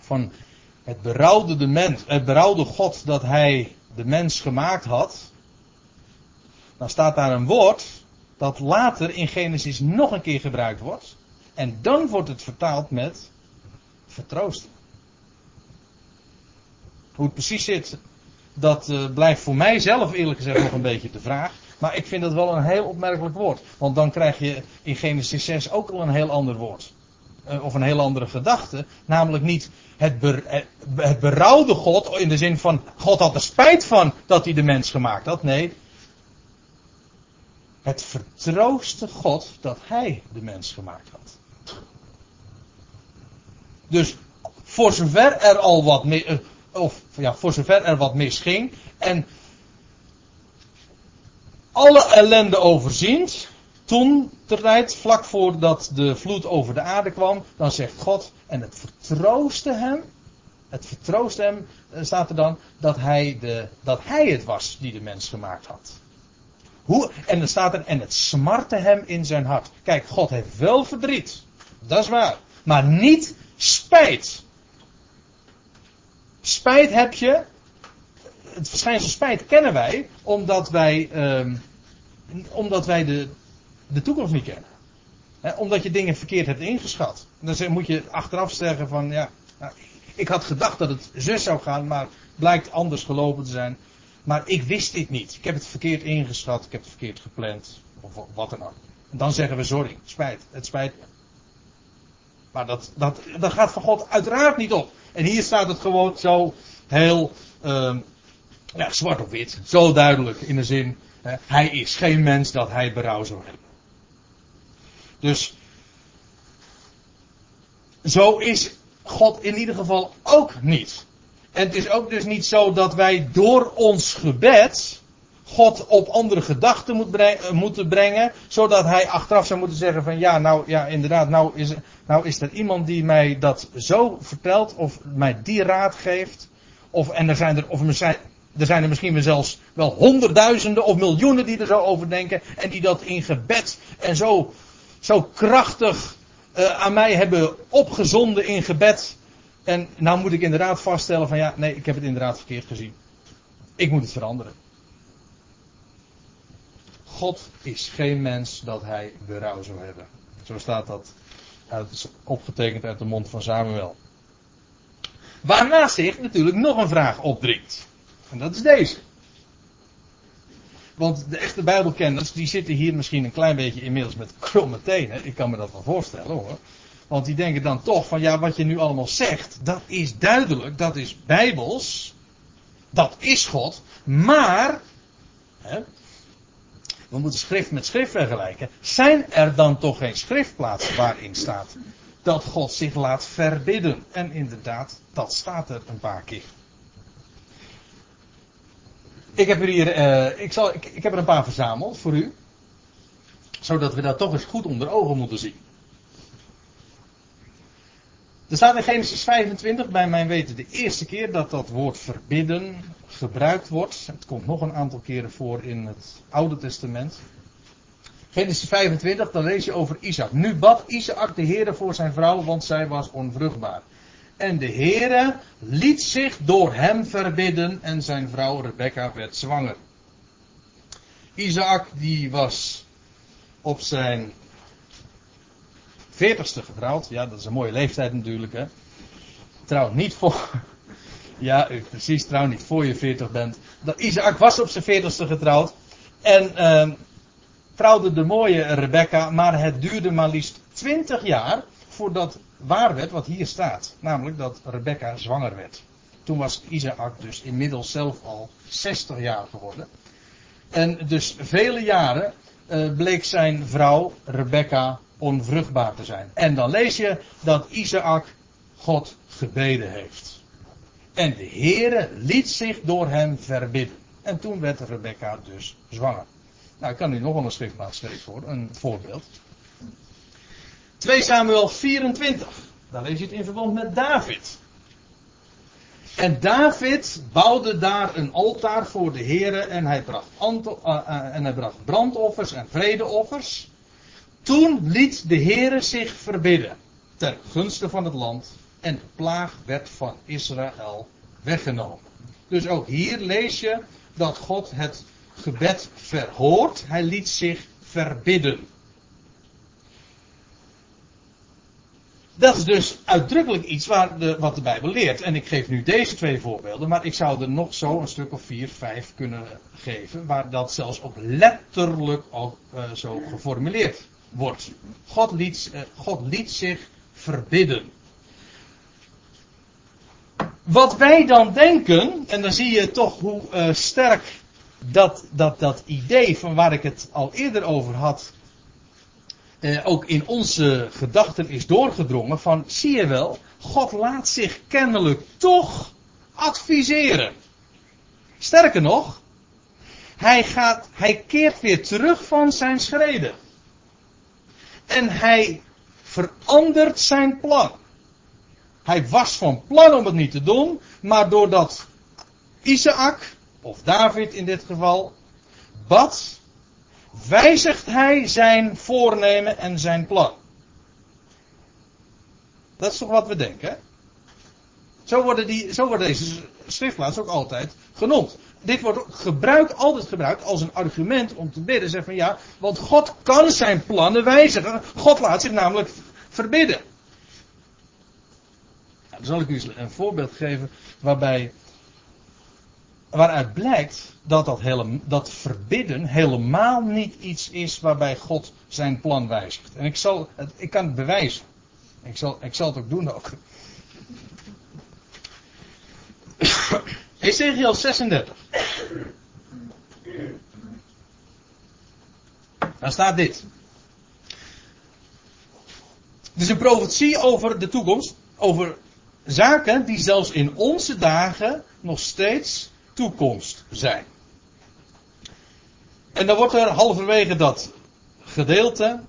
van het berouwde, de mens, het berouwde God dat hij de mens gemaakt had, dan staat daar een woord dat later in Genesis nog een keer gebruikt wordt. En dan wordt het vertaald met vertroosten. Hoe het precies zit, dat uh, blijft voor mij zelf eerlijk gezegd nog een beetje de vraag. Maar ik vind dat wel een heel opmerkelijk woord. Want dan krijg je in Genesis 6 ook al een heel ander woord. Uh, of een heel andere gedachte. Namelijk niet het, ber, het berouwde God in de zin van God had er spijt van dat hij de mens gemaakt had. Nee. Het vertrooste God dat hij de mens gemaakt had. Dus voor zover er al wat mis, of ja, voor zover er wat misging en alle ellende overziend, toen tijd, vlak voordat de vloed over de aarde kwam, dan zegt God, en het vertroostte hem, het vertroostte hem, staat er dan, dat hij, de, dat hij het was die de mens gemaakt had. Hoe, en dan staat er, en het smartte hem in zijn hart. Kijk, God heeft wel verdriet, dat is waar, maar niet spijt. Spijt heb je, het verschijnsel spijt kennen wij, omdat wij, um, omdat wij de, de toekomst niet kennen. Omdat je dingen verkeerd hebt ingeschat. Dan moet je achteraf zeggen van, ja, nou, ik had gedacht dat het zus zou gaan, maar blijkt anders gelopen te zijn. Maar ik wist dit niet. Ik heb het verkeerd ingeschat, ik heb het verkeerd gepland, of wat dan ook. En dan zeggen we sorry, spijt, het spijt me. Maar dat, dat, dat gaat van God uiteraard niet op. En hier staat het gewoon zo heel um, ja, zwart op wit. Zo duidelijk in de zin. Hij is geen mens dat hij berouw zou hebben. Dus zo is God in ieder geval ook niet. En het is ook dus niet zo dat wij door ons gebed God op andere gedachten moet brengen, moeten brengen, zodat hij achteraf zou moeten zeggen van ja, nou ja, inderdaad, nou is, nou is er iemand die mij dat zo vertelt of mij die raad geeft. Of, en er zijn er, of er zijn, er misschien zelfs wel honderdduizenden of miljoenen die er zo over denken en die dat in gebed en zo, zo krachtig uh, aan mij hebben opgezonden in gebed. En nou moet ik inderdaad vaststellen van ja, nee, ik heb het inderdaad verkeerd gezien. Ik moet het veranderen. God is geen mens dat hij berouw zou hebben. Zo staat dat uit, opgetekend uit de mond van Samuel. Waarna zich natuurlijk nog een vraag opdringt. En dat is deze. Want de echte Bijbelkenners die zitten hier misschien een klein beetje inmiddels met kromme tenen. Ik kan me dat wel voorstellen hoor. Want die denken dan toch van ja, wat je nu allemaal zegt, dat is duidelijk, dat is bijbels. Dat is God. Maar, hè, we moeten schrift met schrift vergelijken. Zijn er dan toch geen schriftplaatsen waarin staat dat God zich laat verbidden? En inderdaad, dat staat er een paar keer. Ik heb er hier, uh, ik, zal, ik heb er een paar verzameld voor u. Zodat we dat toch eens goed onder ogen moeten zien. Er staat in Genesis 25 bij mijn weten de eerste keer dat dat woord verbidden gebruikt wordt. Het komt nog een aantal keren voor in het Oude Testament. Genesis 25, dan lees je over Isaac. Nu bad Isaac de Heere voor zijn vrouw, want zij was onvruchtbaar. En de Heere liet zich door hem verbidden en zijn vrouw Rebecca werd zwanger. Isaac die was op zijn veertigste getrouwd. Ja, dat is een mooie leeftijd natuurlijk. Hè. Trouw niet voor. Ja, precies, trouw niet voor je veertig bent. Isaac was op zijn veertigste getrouwd. En uh, trouwde de mooie Rebecca. Maar het duurde maar liefst twintig jaar voordat waar werd wat hier staat. Namelijk dat Rebecca zwanger werd. Toen was Isaac dus inmiddels zelf al 60 jaar geworden. En dus vele jaren uh, bleek zijn vrouw Rebecca onvruchtbaar te zijn. En dan lees je dat Isaac God gebeden heeft. En de Heere liet zich door hem verbidden. En toen werd Rebecca dus zwanger. Nou, ik kan u nog een schriftplaats geven voor, een voorbeeld. 2 Samuel 24. Daar lees je het in verband met David. En David bouwde daar een altaar voor de Heere en hij bracht, uh, en hij bracht brandoffers en vredeoffers. Toen liet de Heere zich verbidden ter gunste van het land en de plaag werd van Israël weggenomen. Dus ook hier lees je dat God het gebed verhoort. Hij liet zich verbidden. Dat is dus uitdrukkelijk iets waar de, wat de Bijbel leert. En ik geef nu deze twee voorbeelden, maar ik zou er nog zo een stuk of vier, vijf kunnen geven, waar dat zelfs ook letterlijk ook uh, zo geformuleerd wordt. God liet, uh, God liet zich verbidden. Wat wij dan denken, en dan zie je toch hoe uh, sterk dat, dat, dat idee van waar ik het al eerder over had, eh, ook in onze gedachten is doorgedrongen van, zie je wel, God laat zich kennelijk toch adviseren. Sterker nog, hij, gaat, hij keert weer terug van zijn schreden. En hij verandert zijn plan. Hij was van plan om het niet te doen, maar doordat Isaac, of David in dit geval, bad, wijzigt hij zijn voornemen en zijn plan. Dat is toch wat we denken? Zo worden, die, zo worden deze schriftplaatsen ook altijd genoemd. Dit wordt gebruikt, altijd gebruikt als een argument om te bidden. Zeg van ja, want God kan zijn plannen wijzigen. God laat zich namelijk verbidden. Nou, dan zal ik u een voorbeeld geven waarbij waaruit blijkt dat dat, hele, dat verbidden helemaal niet iets is waarbij God zijn plan wijzigt. En ik, zal, ik kan het bewijzen. Ik zal, ik zal het ook doen ook. Ezekiel 36. Daar staat dit. Het is een profetie over de toekomst. Over zaken die zelfs in onze dagen nog steeds toekomst zijn. En dan wordt er halverwege dat gedeelte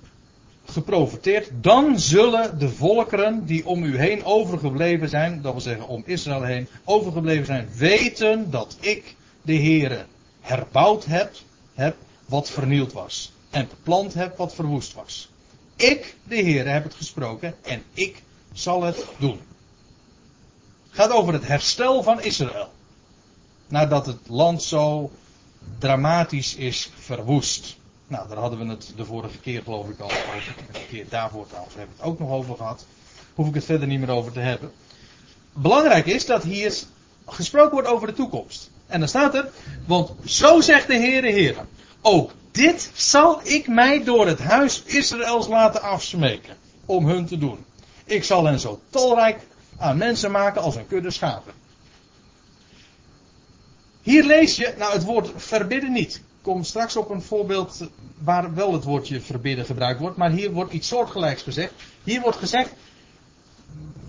geprofiteerd. Dan zullen de volkeren die om u heen overgebleven zijn, dat wil zeggen om Israël heen overgebleven zijn, weten dat ik, de Heere, herbouwd heb, heb wat vernield was. En geplant heb wat verwoest was. Ik, de Heere, heb het gesproken en ik zal het doen. Het gaat over het herstel van Israël nadat het land zo dramatisch is verwoest. Nou, daar hadden we het de vorige keer geloof ik al over. De keer daarvoor trouwens hebben we het ook nog over gehad. Hoef ik het verder niet meer over te hebben. belangrijk is dat hier gesproken wordt over de toekomst. En dan staat er, want zo zegt de Heere Heer. Ook dit zal ik mij door het huis Israëls laten afsmeken. Om hun te doen. Ik zal hen zo talrijk aan mensen maken als een kudde schapen. Hier lees je, nou het woord verbidden niet. Kom straks op een voorbeeld waar wel het woordje verbidden gebruikt wordt. Maar hier wordt iets soortgelijks gezegd. Hier wordt gezegd,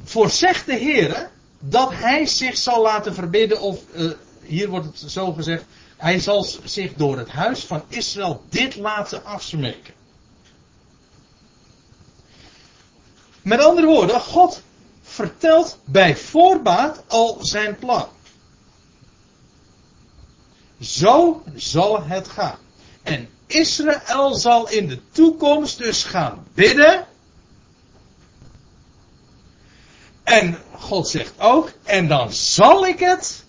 voorzegt de Heer dat hij zich zal laten verbidden. Of uh, hier wordt het zo gezegd, hij zal zich door het huis van Israël dit laten afsmeken. Met andere woorden, God vertelt bij voorbaat al zijn plan. Zo zal het gaan. En Israël zal in de toekomst dus gaan bidden. En God zegt ook, en dan zal ik het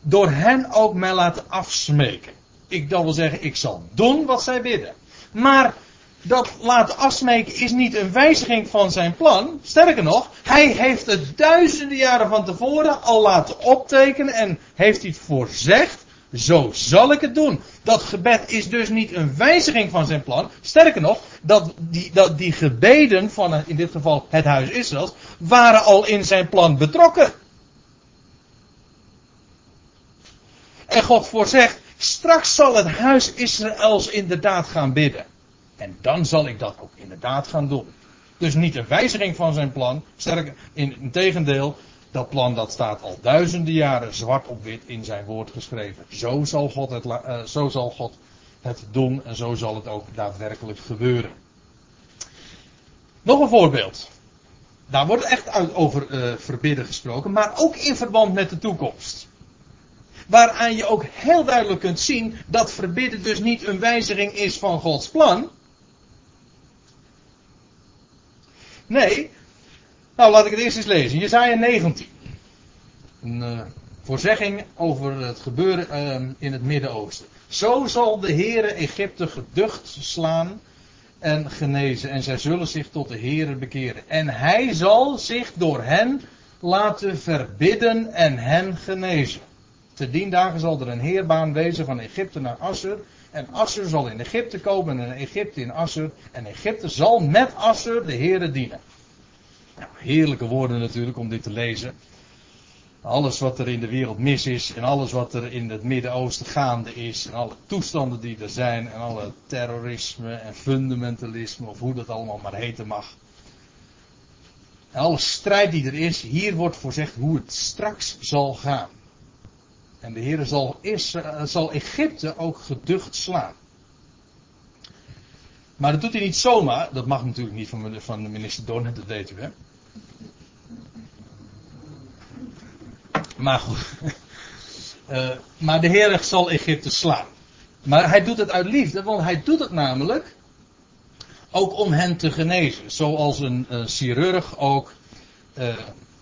door hen ook mij laten afsmeken. Ik dan wil zeggen, ik zal doen wat zij bidden. Maar dat laten afsmeken is niet een wijziging van zijn plan. Sterker nog, hij heeft het duizenden jaren van tevoren al laten optekenen en heeft het voorzegd. Zo zal ik het doen. Dat gebed is dus niet een wijziging van zijn plan. Sterker nog, dat die, dat die gebeden van in dit geval het huis Israëls waren al in zijn plan betrokken. En God voorzegt, straks zal het huis Israëls inderdaad gaan bidden. En dan zal ik dat ook inderdaad gaan doen. Dus niet een wijziging van zijn plan. Sterker, in tegendeel, dat plan dat staat al duizenden jaren zwart op wit in zijn woord geschreven. Zo zal God het, uh, zo zal God het doen en zo zal het ook daadwerkelijk gebeuren. Nog een voorbeeld. Daar wordt echt over uh, verbidden gesproken, maar ook in verband met de toekomst. Waaraan je ook heel duidelijk kunt zien dat verbidden dus niet een wijziging is van Gods plan. Nee. Nou, laat ik het eerst eens lezen. Jezaja 19. Een uh, voorzegging over het gebeuren uh, in het Midden-Oosten. Zo zal de Heere Egypte geducht slaan en genezen. En zij zullen zich tot de Heere bekeren. En hij zal zich door hen laten verbidden en hen genezen. Te dien dagen zal er een heerbaan wezen van Egypte naar Assur. En Assur zal in Egypte komen en Egypte in Assur. En Egypte zal met Assur de Heere dienen. Nou, heerlijke woorden natuurlijk om dit te lezen. Alles wat er in de wereld mis is en alles wat er in het Midden-Oosten gaande is en alle toestanden die er zijn en alle terrorisme en fundamentalisme of hoe dat allemaal maar heten mag. En alle strijd die er is, hier wordt voorzegd hoe het straks zal gaan. En de Heer zal, zal Egypte ook geducht slaan. Maar dat doet hij niet zomaar. Dat mag natuurlijk niet van, de minister Donner, dat weet u hè. Maar goed. Uh, maar de Heer zal Egypte slaan. Maar hij doet het uit liefde, want hij doet het namelijk ook om hen te genezen. Zoals een, een chirurg ook uh,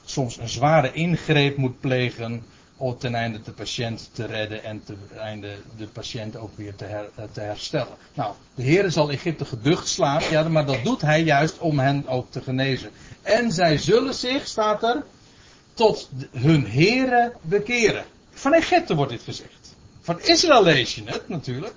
soms een zware ingreep moet plegen om ten einde de patiënt te redden en ten einde de patiënt ook weer te, te herstellen. Nou, de Heer zal Egypte geducht slaan, ja, maar dat doet hij juist om hen ook te genezen. En zij zullen zich, staat er, tot hun heren bekeren. Van Egypte wordt dit gezegd. Van Israël lees je het natuurlijk.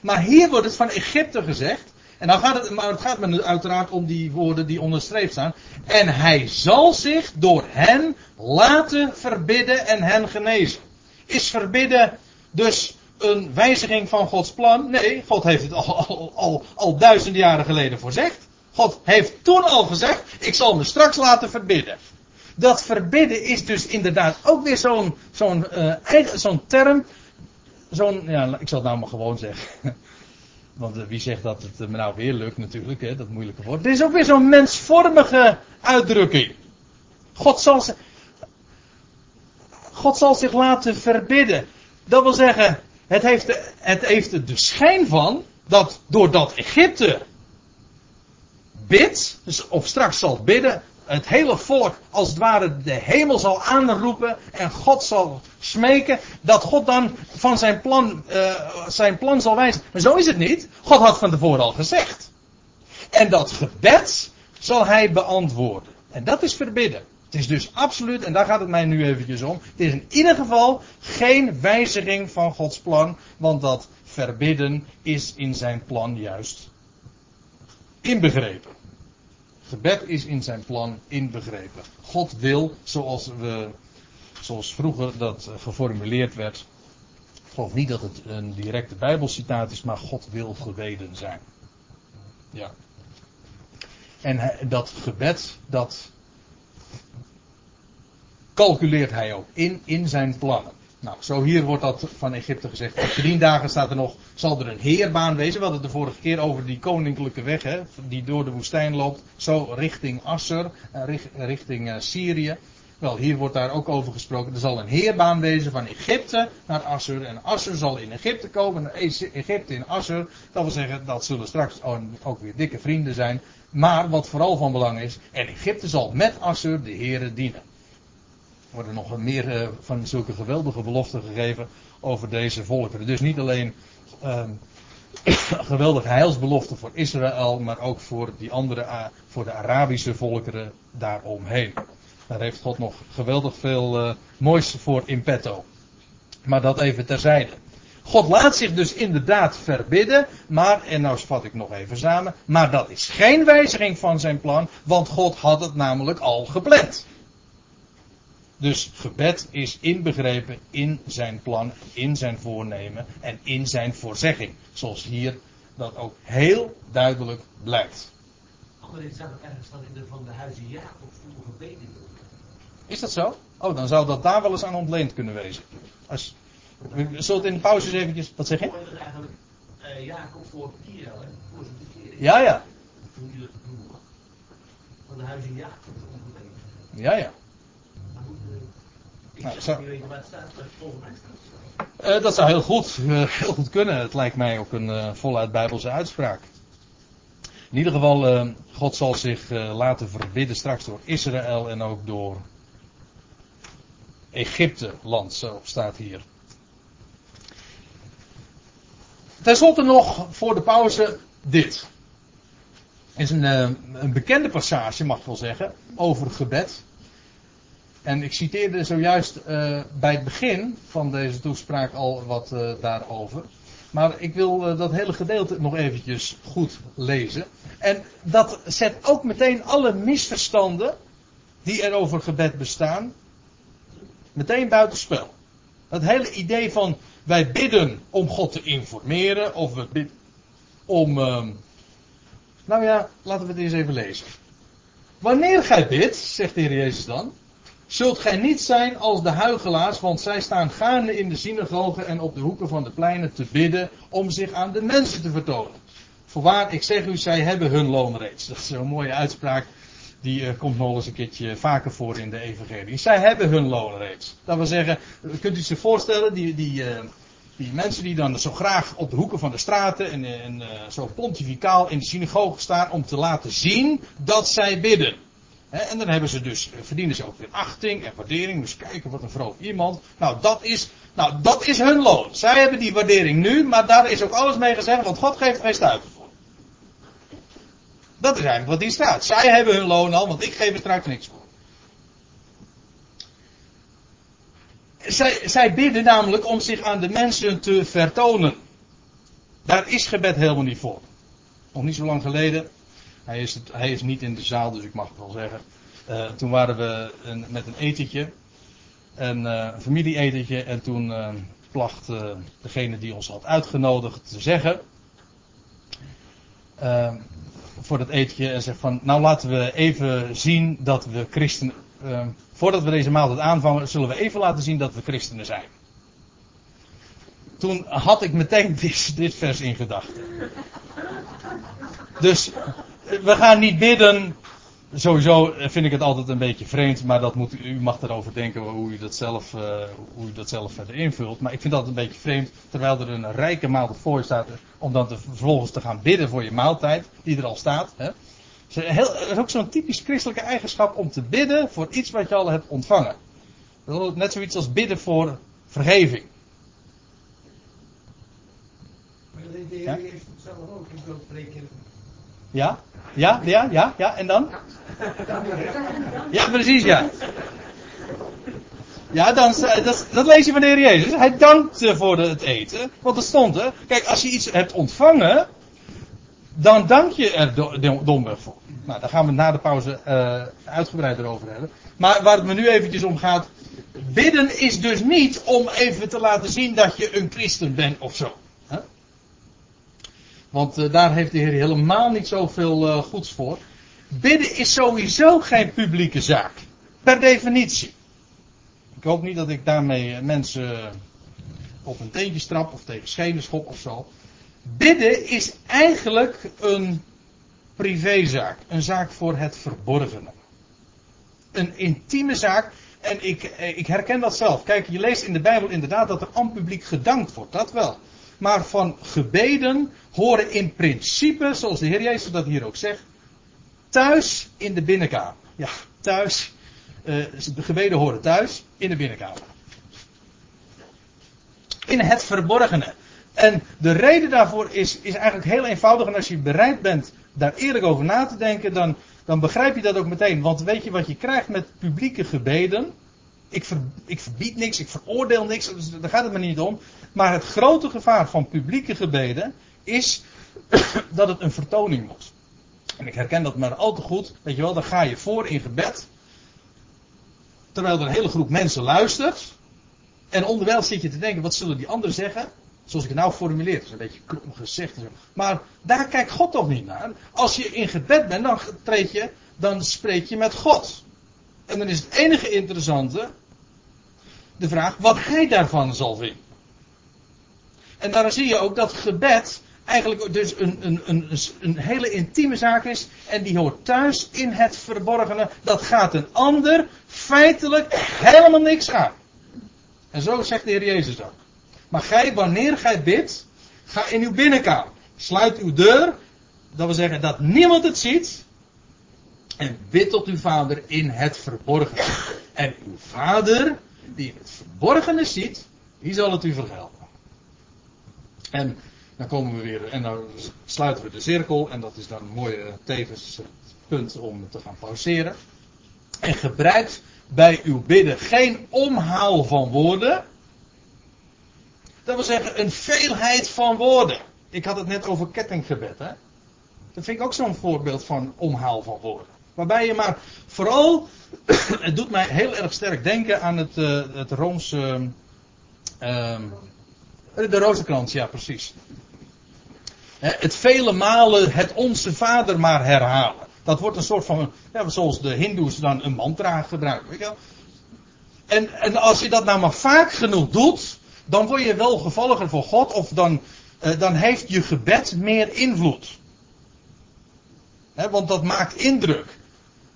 Maar hier wordt het van Egypte gezegd. En dan gaat het, maar het gaat me uiteraard om die woorden die onderstreept staan. En hij zal zich door hen laten verbidden en hen genezen. Is verbidden dus een wijziging van Gods plan? Nee, God heeft het al, al, al, al duizenden jaren geleden voorzegd. God heeft toen al gezegd, ik zal me straks laten verbidden. Dat verbidden is dus inderdaad ook weer zo'n zo'n uh, zo'n term. Zo'n, ja, ik zal het nou maar gewoon zeggen. Want uh, wie zegt dat het me nou weer lukt natuurlijk, hè, dat moeilijke woord. Dit is ook weer zo'n mensvormige uitdrukking. God zal, God zal zich laten verbidden. Dat wil zeggen, het heeft, de, het heeft er de schijn van dat doordat Egypte bidt, dus of straks zal bidden, het hele volk als het ware de hemel zal aanroepen en God zal smeken, dat God dan van zijn plan, uh, zijn plan zal wijzen. Maar zo is het niet. God had van tevoren al gezegd. En dat gebed zal hij beantwoorden. En dat is verbidden. Het is dus absoluut, en daar gaat het mij nu eventjes om. Het is in ieder geval geen wijziging van Gods plan. Want dat verbidden is in zijn plan juist inbegrepen. Gebed is in zijn plan inbegrepen. God wil, zoals, we, zoals vroeger dat geformuleerd werd. Ik geloof niet dat het een directe Bijbelcitaat is, maar God wil gebeden zijn. Ja. En dat gebed, dat calculeert hij ook in, in zijn plannen. Nou, zo hier wordt dat van Egypte gezegd. Op drie dagen staat er nog, zal er een heerbaan wezen. We hadden het de vorige keer over die koninklijke weg, hè, die door de woestijn loopt. Zo richting Asser, eh, richting uh, Syrië. Wel, hier wordt daar ook over gesproken. Er zal een heerbaan wezen van Egypte naar Assur. En Assur zal in Egypte komen. Egypte in Assur. Dat wil zeggen, dat zullen straks ook weer dikke vrienden zijn. Maar wat vooral van belang is. En Egypte zal met Assur de heren dienen. Worden nog meer uh, van zulke geweldige beloften gegeven over deze volkeren. Dus niet alleen uh, geweldige heilsbeloften voor Israël, maar ook voor die andere, uh, voor de Arabische volkeren daaromheen. Daar heeft God nog geweldig veel uh, moois voor in petto. Maar dat even terzijde. God laat zich dus inderdaad verbidden, maar, en nou vat ik nog even samen, maar dat is geen wijziging van zijn plan, want God had het namelijk al gepland. Dus gebed is inbegrepen in zijn plan, in zijn voornemen en in zijn voorzegging. Zoals hier dat ook heel duidelijk blijkt. Andere staat ook ergens dat in de van de huizen Jacob vroeger gebeden Is dat zo? Oh, dan zou dat daar wel eens aan ontleend kunnen wezen. Als, we zullen het in de pauze eens eventjes, wat zeg je? eigenlijk uh, Jacob voor Kiel, hè? Voor zijn bekering. Ja, ja. Toen hij. Van de huizen Jacob gebeden. Ja, ja. Staat het zo. Eh, dat zou heel goed, eh, heel goed kunnen. Het lijkt mij ook een eh, voluit Bijbelse uitspraak. In ieder geval, God zal zich laten verbidden straks door Israël en ook door Egypte land, zo staat hier. Ten slotte nog voor de pauze dit. is een, een bekende passage, mag ik wel zeggen, over gebed. En ik citeerde zojuist eh, bij het begin van deze toespraak al wat eh, daarover. Maar ik wil eh, dat hele gedeelte nog eventjes goed lezen. En dat zet ook meteen alle misverstanden die er over gebed bestaan, meteen buitenspel. Het hele idee van wij bidden om God te informeren, of we bidden om. ehm, nou ja, laten we het eens even lezen. Wanneer gij bidt, zegt de Heer Jezus dan, zult gij niet zijn als de huigelaars, want zij staan gaande in de synagogen en op de hoeken van de pleinen te bidden om zich aan de mensen te vertonen. Voorwaar, ik zeg u, zij hebben hun loon reeds. Dat is een mooie uitspraak, die eh, komt nog eens een keertje vaker voor in de evangelie. Zij hebben hun loon reeds. Dat wil zeggen, kunt u zich voorstellen, die, die, eh, die mensen die dan zo graag op de hoeken van de straten en, eh, en zo pontificaal in de synagoge staan om te laten zien dat zij bidden. En dan hebben ze dus, eh, verdienen ze ook weer achting en waardering. Dus kijken wat een vroom iemand. Nou dat, is, nou, dat is hun loon. Zij hebben die waardering nu, maar daar is ook alles mee gezegd, want God geeft geen stuiver voor. Dat is eigenlijk wat hier staat. Zij hebben hun loon al, want ik geef er straks niks voor. Zij, zij bidden namelijk om zich aan de mensen te vertonen. Daar is gebed helemaal niet voor. Nog niet zo lang geleden. Hij is, hij is niet in de zaal, dus ik mag het wel zeggen. Eh, toen waren we een- met een etentje. Een eh, familieetentje. En toen eh, placht degene die ons had uitgenodigd te zeggen. voor dat etentje. En zegt van, nou laten we even zien dat we christenen. voordat we deze maaltijd aanvangen, zullen we even laten zien dat we christenen zijn. Toen had ik meteen dit, dit vers in gedachten. Dus we gaan niet bidden. Sowieso vind ik het altijd een beetje vreemd, maar dat moet, u mag erover denken hoe u, dat zelf, eh, hoe u dat zelf verder invult. Maar ik vind dat een beetje vreemd, terwijl er een rijke maaltijd voor je staat, om dan te, vervolgens te gaan bidden voor je maaltijd, die er al staat. Hè. Het is ook zo'n typisch christelijke eigenschap om te bidden voor iets wat je al hebt ontvangen. Dat is Net zoiets als bidden voor vergeving. Ja? Ja? Ja, ja, ja, ja, en dan? Ja, precies, ja. Ja, dan, dat, dat lees je van de Heer Jezus. Hij dankt voor het eten. Want er stond er. Kijk, als je iets hebt ontvangen. Dan dank je er domweg voor. Nou, daar gaan we na de pauze uh, uitgebreider over hebben. Maar waar het me nu eventjes om gaat. Bidden is dus niet om even te laten zien dat je een christen bent of zo. Want uh, daar heeft de Heer helemaal niet zoveel uh, goeds voor. Bidden is sowieso geen publieke zaak. Per definitie. Ik hoop niet dat ik daarmee mensen op een teentje strap of tegen schenen schop of zo. Bidden is eigenlijk een privézaak. Een zaak voor het verborgene. Een intieme zaak. En ik, ik herken dat zelf. Kijk, je leest in de Bijbel inderdaad dat er aan publiek gedankt wordt. Dat wel. Maar van gebeden horen in principe, zoals de Heer Jezus dat hier ook zegt, thuis in de binnenkamer. Ja, thuis. De gebeden horen thuis in de binnenkamer. In het verborgene. En de reden daarvoor is, is eigenlijk heel eenvoudig. En als je bereid bent daar eerlijk over na te denken, dan, dan begrijp je dat ook meteen. Want weet je wat je krijgt met publieke gebeden? Ik, ik verbied niks, ik veroordeel niks, dus daar gaat het me niet om. Maar het grote gevaar van publieke gebeden is dat het een vertoning wordt. En ik herken dat maar al te goed. Weet je wel, dan ga je voor in gebed. Terwijl er een hele groep mensen luistert. En onderwijl zit je te denken, wat zullen die anderen zeggen? Zoals ik het nou formuleer. Dat is een beetje krom gezegd. Maar daar kijkt God toch niet naar. Als je in gebed bent, dan je, dan spreek je met God. En dan is het enige interessante de vraag wat hij daarvan zal vinden. En daarom zie je ook dat gebed eigenlijk dus een, een, een, een hele intieme zaak is. En die hoort thuis in het verborgene. Dat gaat een ander feitelijk helemaal niks aan. En zo zegt de Heer Jezus ook. Maar gij, wanneer gij bidt, ga in uw binnenkamer. Sluit uw deur. Dat wil zeggen dat niemand het ziet. En bid tot uw vader in het verborgene. En uw vader, die het verborgene ziet, die zal het u vergelden. En dan komen we weer, en dan sluiten we de cirkel. En dat is dan een mooie tevens punt om te gaan pauzeren. En gebruikt bij uw bidden geen omhaal van woorden. Dat wil zeggen een veelheid van woorden. Ik had het net over kettinggebed. Hè? Dat vind ik ook zo'n voorbeeld van omhaal van woorden. Waarbij je maar vooral, het doet mij heel erg sterk denken aan het, uh, het Roomse, uh, de Rozenkrans, ja precies. Het vele malen het onze vader maar herhalen. Dat wordt een soort van, ja, zoals de hindoes dan een mantra gebruiken. Weet je wel? En, en als je dat nou maar vaak genoeg doet, dan word je wel gevolger voor God. Of dan, eh, dan heeft je gebed meer invloed. want dat maakt indruk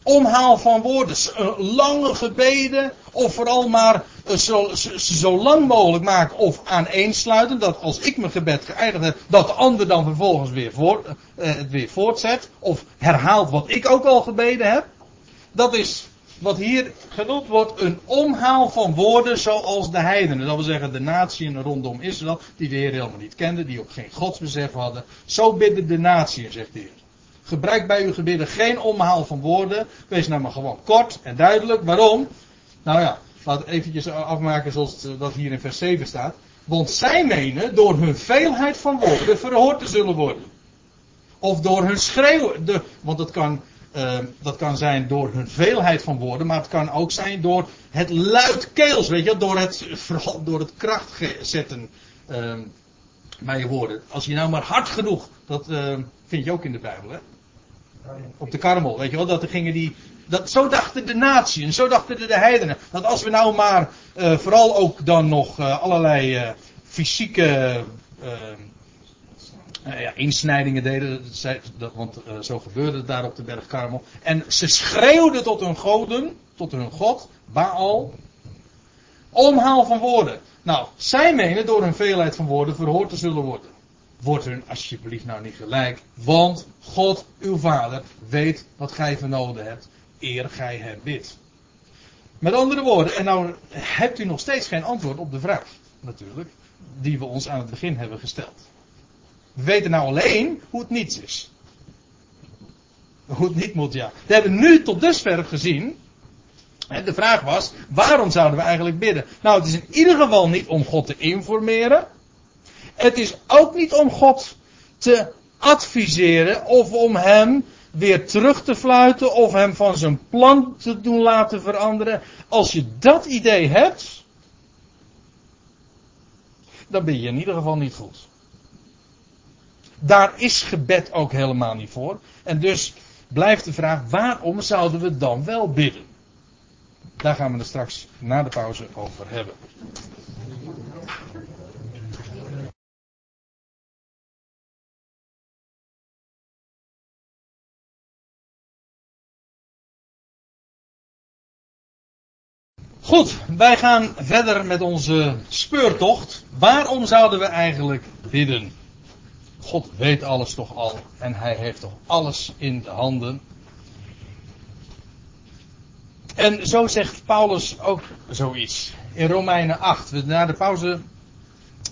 omhaal van woorden, lange gebeden, of vooral maar eh, zo, zo, lang mogelijk maken of aaneensluiten, dat als ik mijn gebed geëindigd heb, dat de ander dan vervolgens weer uh, het weer voortzet, of herhaalt wat ik ook al gebeden heb. Dat is wat hier genoemd wordt een omhaal van woorden zoals de heidenen. Dat wil zeggen de natieën rondom Israël, die de Heer helemaal niet kenden, die ook geen godsbesef hadden. Zo bidden de natieën, zegt de Heer. Gebruik bij uw gebeden geen omhaal van woorden. Wees nou maar gewoon kort en duidelijk. Waarom? Nou ja, laat eventjes afmaken zoals dat hier in vers 7 staat. Want zij menen door hun veelheid van woorden verhoord te zullen worden. Of door hun schreeuwen. De, want dat kan, uh, dat kan zijn door hun veelheid van woorden. Maar het kan ook zijn door het luidkeels. Weet je, door het, vooral door het kracht zetten uh, bij je woorden. Als je nou maar hard genoeg. Dat uh, vind je ook in de Bijbel hè. Op de karmel, weet je wel, dat er gingen die. Dat, zo dachten de natie en zo dachten de, de heidenen. Dat als we nou maar uh, vooral ook dan nog uh, allerlei uh, fysieke ja, insnijdingen deden, dat, want zo gebeurde het daar op de berg Karmel. En ze schreeuwden tot hun goden, tot hun god, Baal. Omhaal van woorden. Nou, zij menen door hun veelheid van woorden verhoord te zullen worden. Word hun alsjeblieft nou niet gelijk. Want God, uw vader, weet wat gij vernoden hebt. Eer gij hem bidt. Met andere woorden, en nou hebt u nog steeds geen antwoord op de vraag, natuurlijk, die we ons aan het begin hebben gesteld. We weten nou alleen hoe het niets is. hoe het niet moet, ja. We hebben nu tot dusver gezien. En de vraag was, waarom zouden we eigenlijk bidden? Nou, het is in ieder geval niet om God te informeren. Het is ook niet om God te adviseren of om hem weer terug te fluiten of hem van zijn plan te doen laten veranderen. Als je dat idee hebt, dan ben je in ieder geval niet goed. Daar is gebed ook helemaal niet voor. En dus blijft de vraag, waarom zouden we dan wel bidden? Daar gaan we er straks na de pauze over hebben. Goed, wij gaan verder met onze speurtocht. Waarom zouden we eigenlijk bidden? God weet alles toch al en hij heeft toch alles in de handen. En zo zegt Paulus ook zoiets. In Romeinen 8. Na de pauze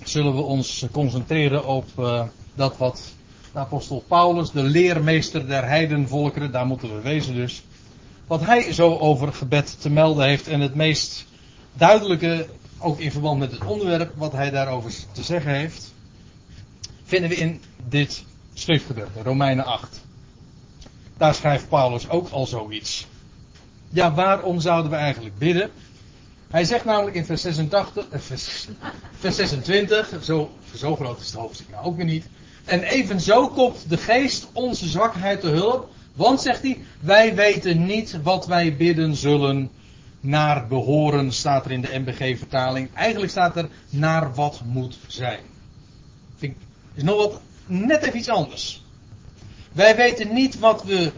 zullen we ons concentreren op uh, dat wat de apostel Paulus, de leermeester der heidenvolkeren, daar moeten we wezen dus. Wat hij zo over gebed te melden heeft en het meest duidelijke, ook in verband met het onderwerp wat hij daarover te zeggen heeft, vinden we in dit schriftgedeelte, Romeinen 8. Daar schrijft Paulus ook al zoiets. Ja, waarom zouden we eigenlijk bidden? Hij zegt namelijk in vers, 86, eh, vers, vers 26, zo, zo groot is het hoofdstuk nou ook weer niet. En evenzo komt de geest onze zwakheid te hulp. Want, zegt hij, wij weten niet wat wij bidden zullen naar behoren, staat er in de MBG-vertaling. Eigenlijk staat er naar wat moet zijn. Vind ik, is nog wat, net even iets anders. Wij weten niet wat we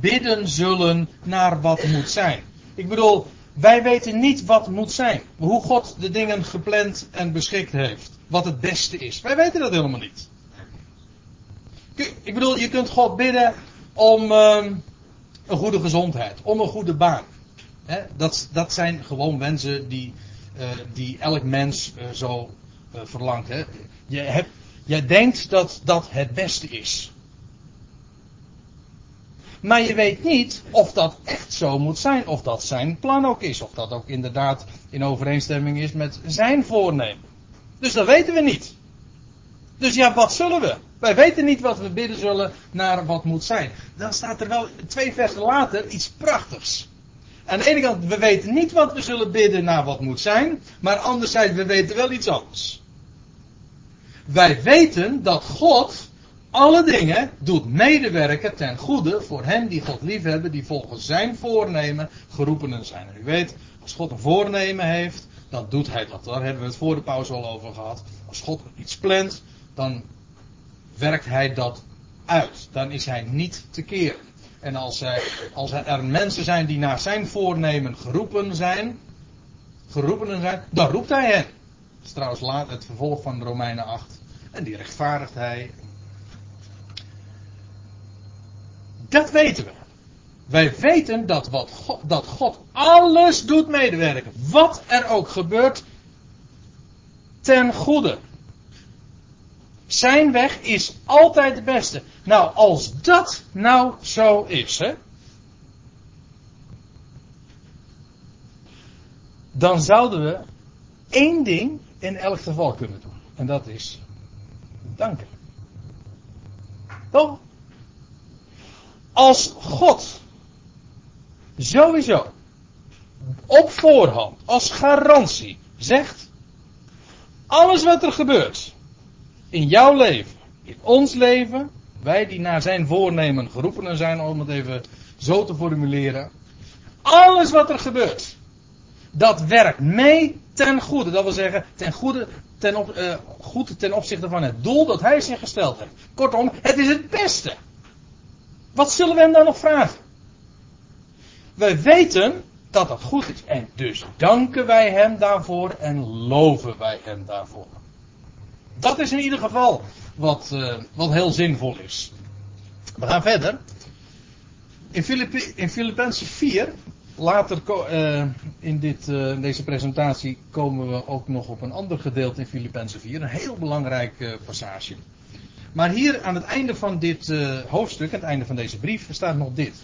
bidden zullen naar wat moet zijn. Ik bedoel, wij weten niet wat moet zijn. Hoe God de dingen gepland en beschikt heeft. Wat het beste is. Wij weten dat helemaal niet. Ik bedoel, je kunt God bidden om uh, een goede gezondheid. Om een goede baan. dat, dat zijn gewoon wensen die, uh, die elk mens uh, zo uh, verlangt. Hè. Je hebt, jij denkt dat dat het beste is. Maar je weet niet of dat echt zo moet zijn. Of dat zijn plan ook is. Of dat ook inderdaad in overeenstemming is met zijn voornemen. Dus dat weten we niet. Dus ja, wat zullen we? Wij weten niet wat we bidden zullen naar wat moet zijn. Dan staat er wel twee versen later iets prachtigs. Aan de ene kant, we weten niet wat we zullen bidden naar wat moet zijn. Maar anderzijds, we weten wel iets anders. Wij weten dat God alle dingen doet medewerken ten goede voor hen die God liefhebben, die volgens zijn voornemen geroepenen zijn. u weet, als God een voornemen heeft, dan doet hij dat. Daar hebben we het voor de pauze al over gehad. Als God iets plant, dan werkt hij dat uit. Dan is hij niet te keren. En als, hij, als er mensen zijn die naar zijn voornemen geroepen zijn, geroepenen zijn, dan roept hij hen. Dat is trouwens laat het vervolg van Romeinen 8. En die rechtvaardigt hij, Dat weten we. Wij weten dat, wat God, dat God alles doet medewerken. Wat er ook gebeurt. Ten goede. Zijn weg is altijd de beste. Nou, als dat nou zo is, hè. Dan zouden we één ding in elk geval kunnen doen. En dat is danken. Toch? Als God sowieso op voorhand als garantie zegt: alles wat er gebeurt in jouw leven, in ons leven, wij die naar zijn voornemen geroepenen zijn, om het even zo te formuleren, alles wat er gebeurt, dat werkt mee ten goede. Dat wil zeggen, ten goede, ten, op, uh, goed ten opzichte van het doel dat hij zich gesteld heeft. Kortom, het is het beste. Wat zullen we hem dan nog vragen? Wij weten dat dat goed is. En dus danken wij hem daarvoor en loven wij hem daarvoor. Dat is in ieder geval wat, uh, wat heel zinvol is. We gaan verder. In, Filippi, in Filippenzen 4, later uh, in dit, uh, deze presentatie komen we ook nog op een ander gedeelte in Filippenzen 4. Een heel belangrijk passage. Maar hier aan het einde van dit hoofdstuk, aan het einde van deze brief, staat nog dit.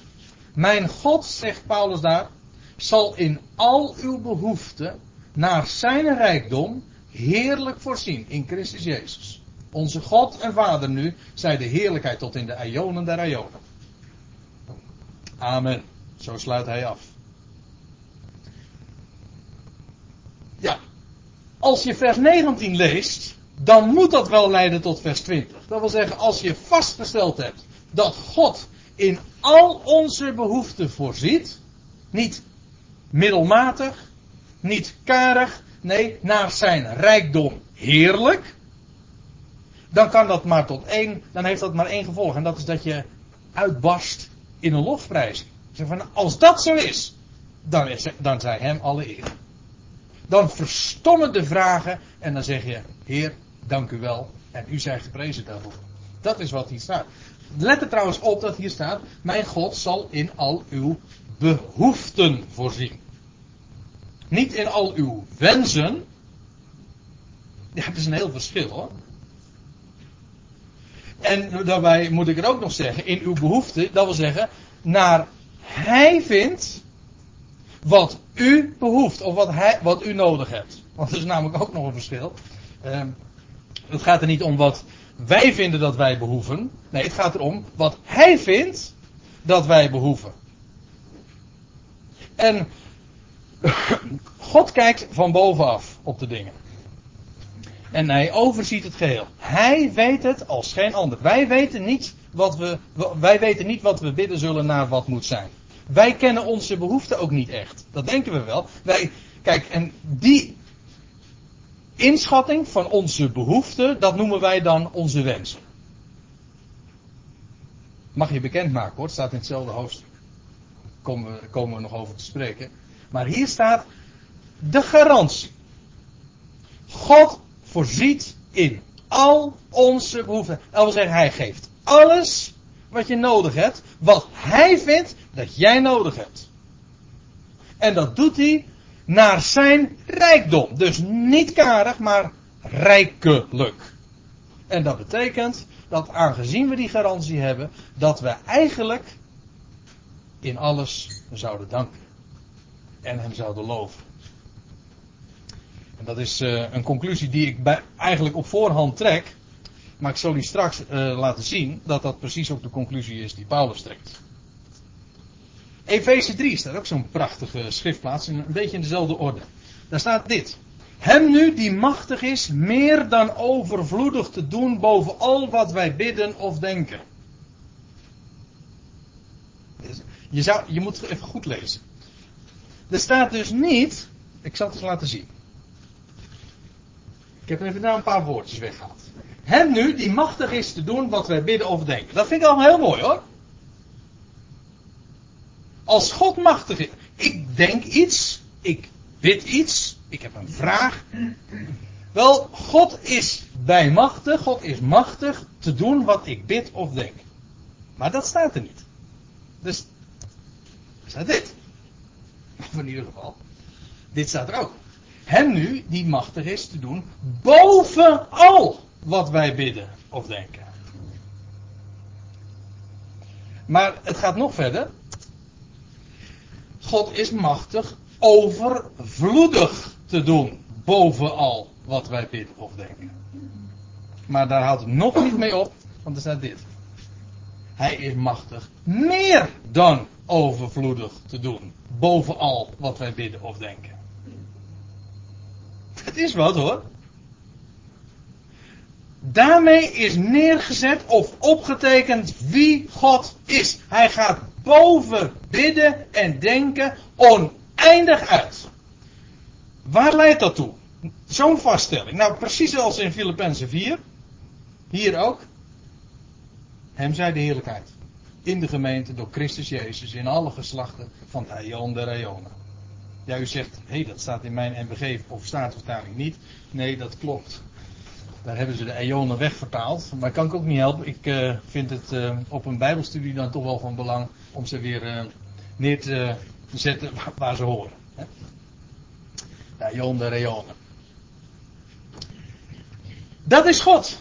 Mijn God, zegt Paulus daar, zal in al uw behoeften naar zijn rijkdom heerlijk voorzien in Christus Jezus. Onze God en Vader nu, zij de heerlijkheid tot in de Ionen der Ionen. Amen. Zo sluit hij af. Ja, als je vers 19 leest, dan moet dat wel leiden tot vers 20. Dat wil zeggen, als je vastgesteld hebt dat God in al onze behoeften voorziet, niet middelmatig, niet karig, nee, naar zijn rijkdom heerlijk, dan kan dat maar tot één, dan heeft dat maar één gevolg. En dat is dat je uitbarst in een lofprijs. Van, als dat zo is, dan, is, dan zij hem alle eer. Dan verstommen de vragen en dan zeg je, Heer, dank u wel en u zijt geprezen daarvoor. Dat is wat hier staat. Let er trouwens op dat hier staat, mijn God zal in al uw behoeften voorzien. Niet in al uw wensen. Ja, dat is een heel verschil hoor. En daarbij moet ik er ook nog zeggen, in uw behoefte, dat wil zeggen, naar hij vindt wat u behoeft, of wat, hij, wat u nodig hebt. Want dat is namelijk ook nog een verschil. Uh, het gaat er niet om wat wij vinden dat wij behoeven. Nee, het gaat erom wat hij vindt dat wij behoeven. En God kijkt van bovenaf op de dingen. En hij overziet het geheel. Hij weet het als geen ander. Wij weten niet wat we, wij weten niet wat we bidden zullen naar wat moet zijn. Wij kennen onze behoeften ook niet echt. Dat denken we wel. Wij, kijk, en die inschatting van onze behoeften, dat noemen wij dan onze wensen. Mag je bekendmaken hoor, het staat in hetzelfde hoofdstuk. Komen we, komen we nog over te spreken. Maar hier staat de garantie. God voorziet in al onze behoeften. Dat wil zeggen, hij geeft alles wat je nodig hebt, wat hij vindt dat jij nodig hebt. En dat doet hij naar zijn rijkdom. Dus niet karig, maar rijkelijk. En dat betekent dat aangezien we die garantie hebben, dat we eigenlijk in alles zouden danken. En hem zouden loven. En dat is uh, een conclusie die ik bij, eigenlijk op voorhand trek. Maar ik zal u straks uh, laten zien dat dat precies ook de conclusie is die Paulus trekt. Efeze 3 staat ook zo'n prachtige schriftplaats, een beetje in dezelfde orde. Daar staat dit. Hem nu die machtig is, meer dan overvloedig te doen boven al wat wij bidden of denken. Je, zou, je moet even goed lezen. Er staat dus niet, ik zal het eens laten zien. Ik heb even nou een paar woordjes weggehaald. Hem nu die machtig is te doen wat wij bidden of denken. Dat vind ik al heel mooi hoor. Als God machtig is. Ik denk iets. Ik bid iets. Ik heb een vraag. Wel, God is bijmachtig. God is machtig te doen wat ik bid of denk. Maar dat staat er niet. Dus, staat dit. In ieder geval. Dit staat er ook. Hem nu, die machtig is te doen, bovenal wat wij bidden of denken. Maar het gaat nog verder. God is machtig overvloedig te doen bovenal wat wij bidden of denken. Maar daar houdt het nog niet mee op, want er staat dit. Hij is machtig meer dan overvloedig te doen bovenal wat wij bidden of denken. Het is wat hoor. Daarmee is neergezet of opgetekend wie God is. Hij gaat boven bidden en denken oneindig uit. Waar leidt dat toe? Zo'n vaststelling. Nou, precies zoals in Filippenzen 4. Hier ook. Hem zij de heerlijkheid. In de gemeente door Christus Jezus in alle geslachten van de Aion der Aionen. Ja, u zegt, hé, hey, dat staat in mijn NBG of Statenvertaling niet. Nee, dat klopt. Daar hebben ze de eonen wegvertaald. Maar kan ik ook niet helpen. Ik uh, vind het uh, op een bijbelstudie dan toch wel van belang om ze weer uh, neer te zetten waar, ze horen. Hè? De eonen, eonen. Dat is God.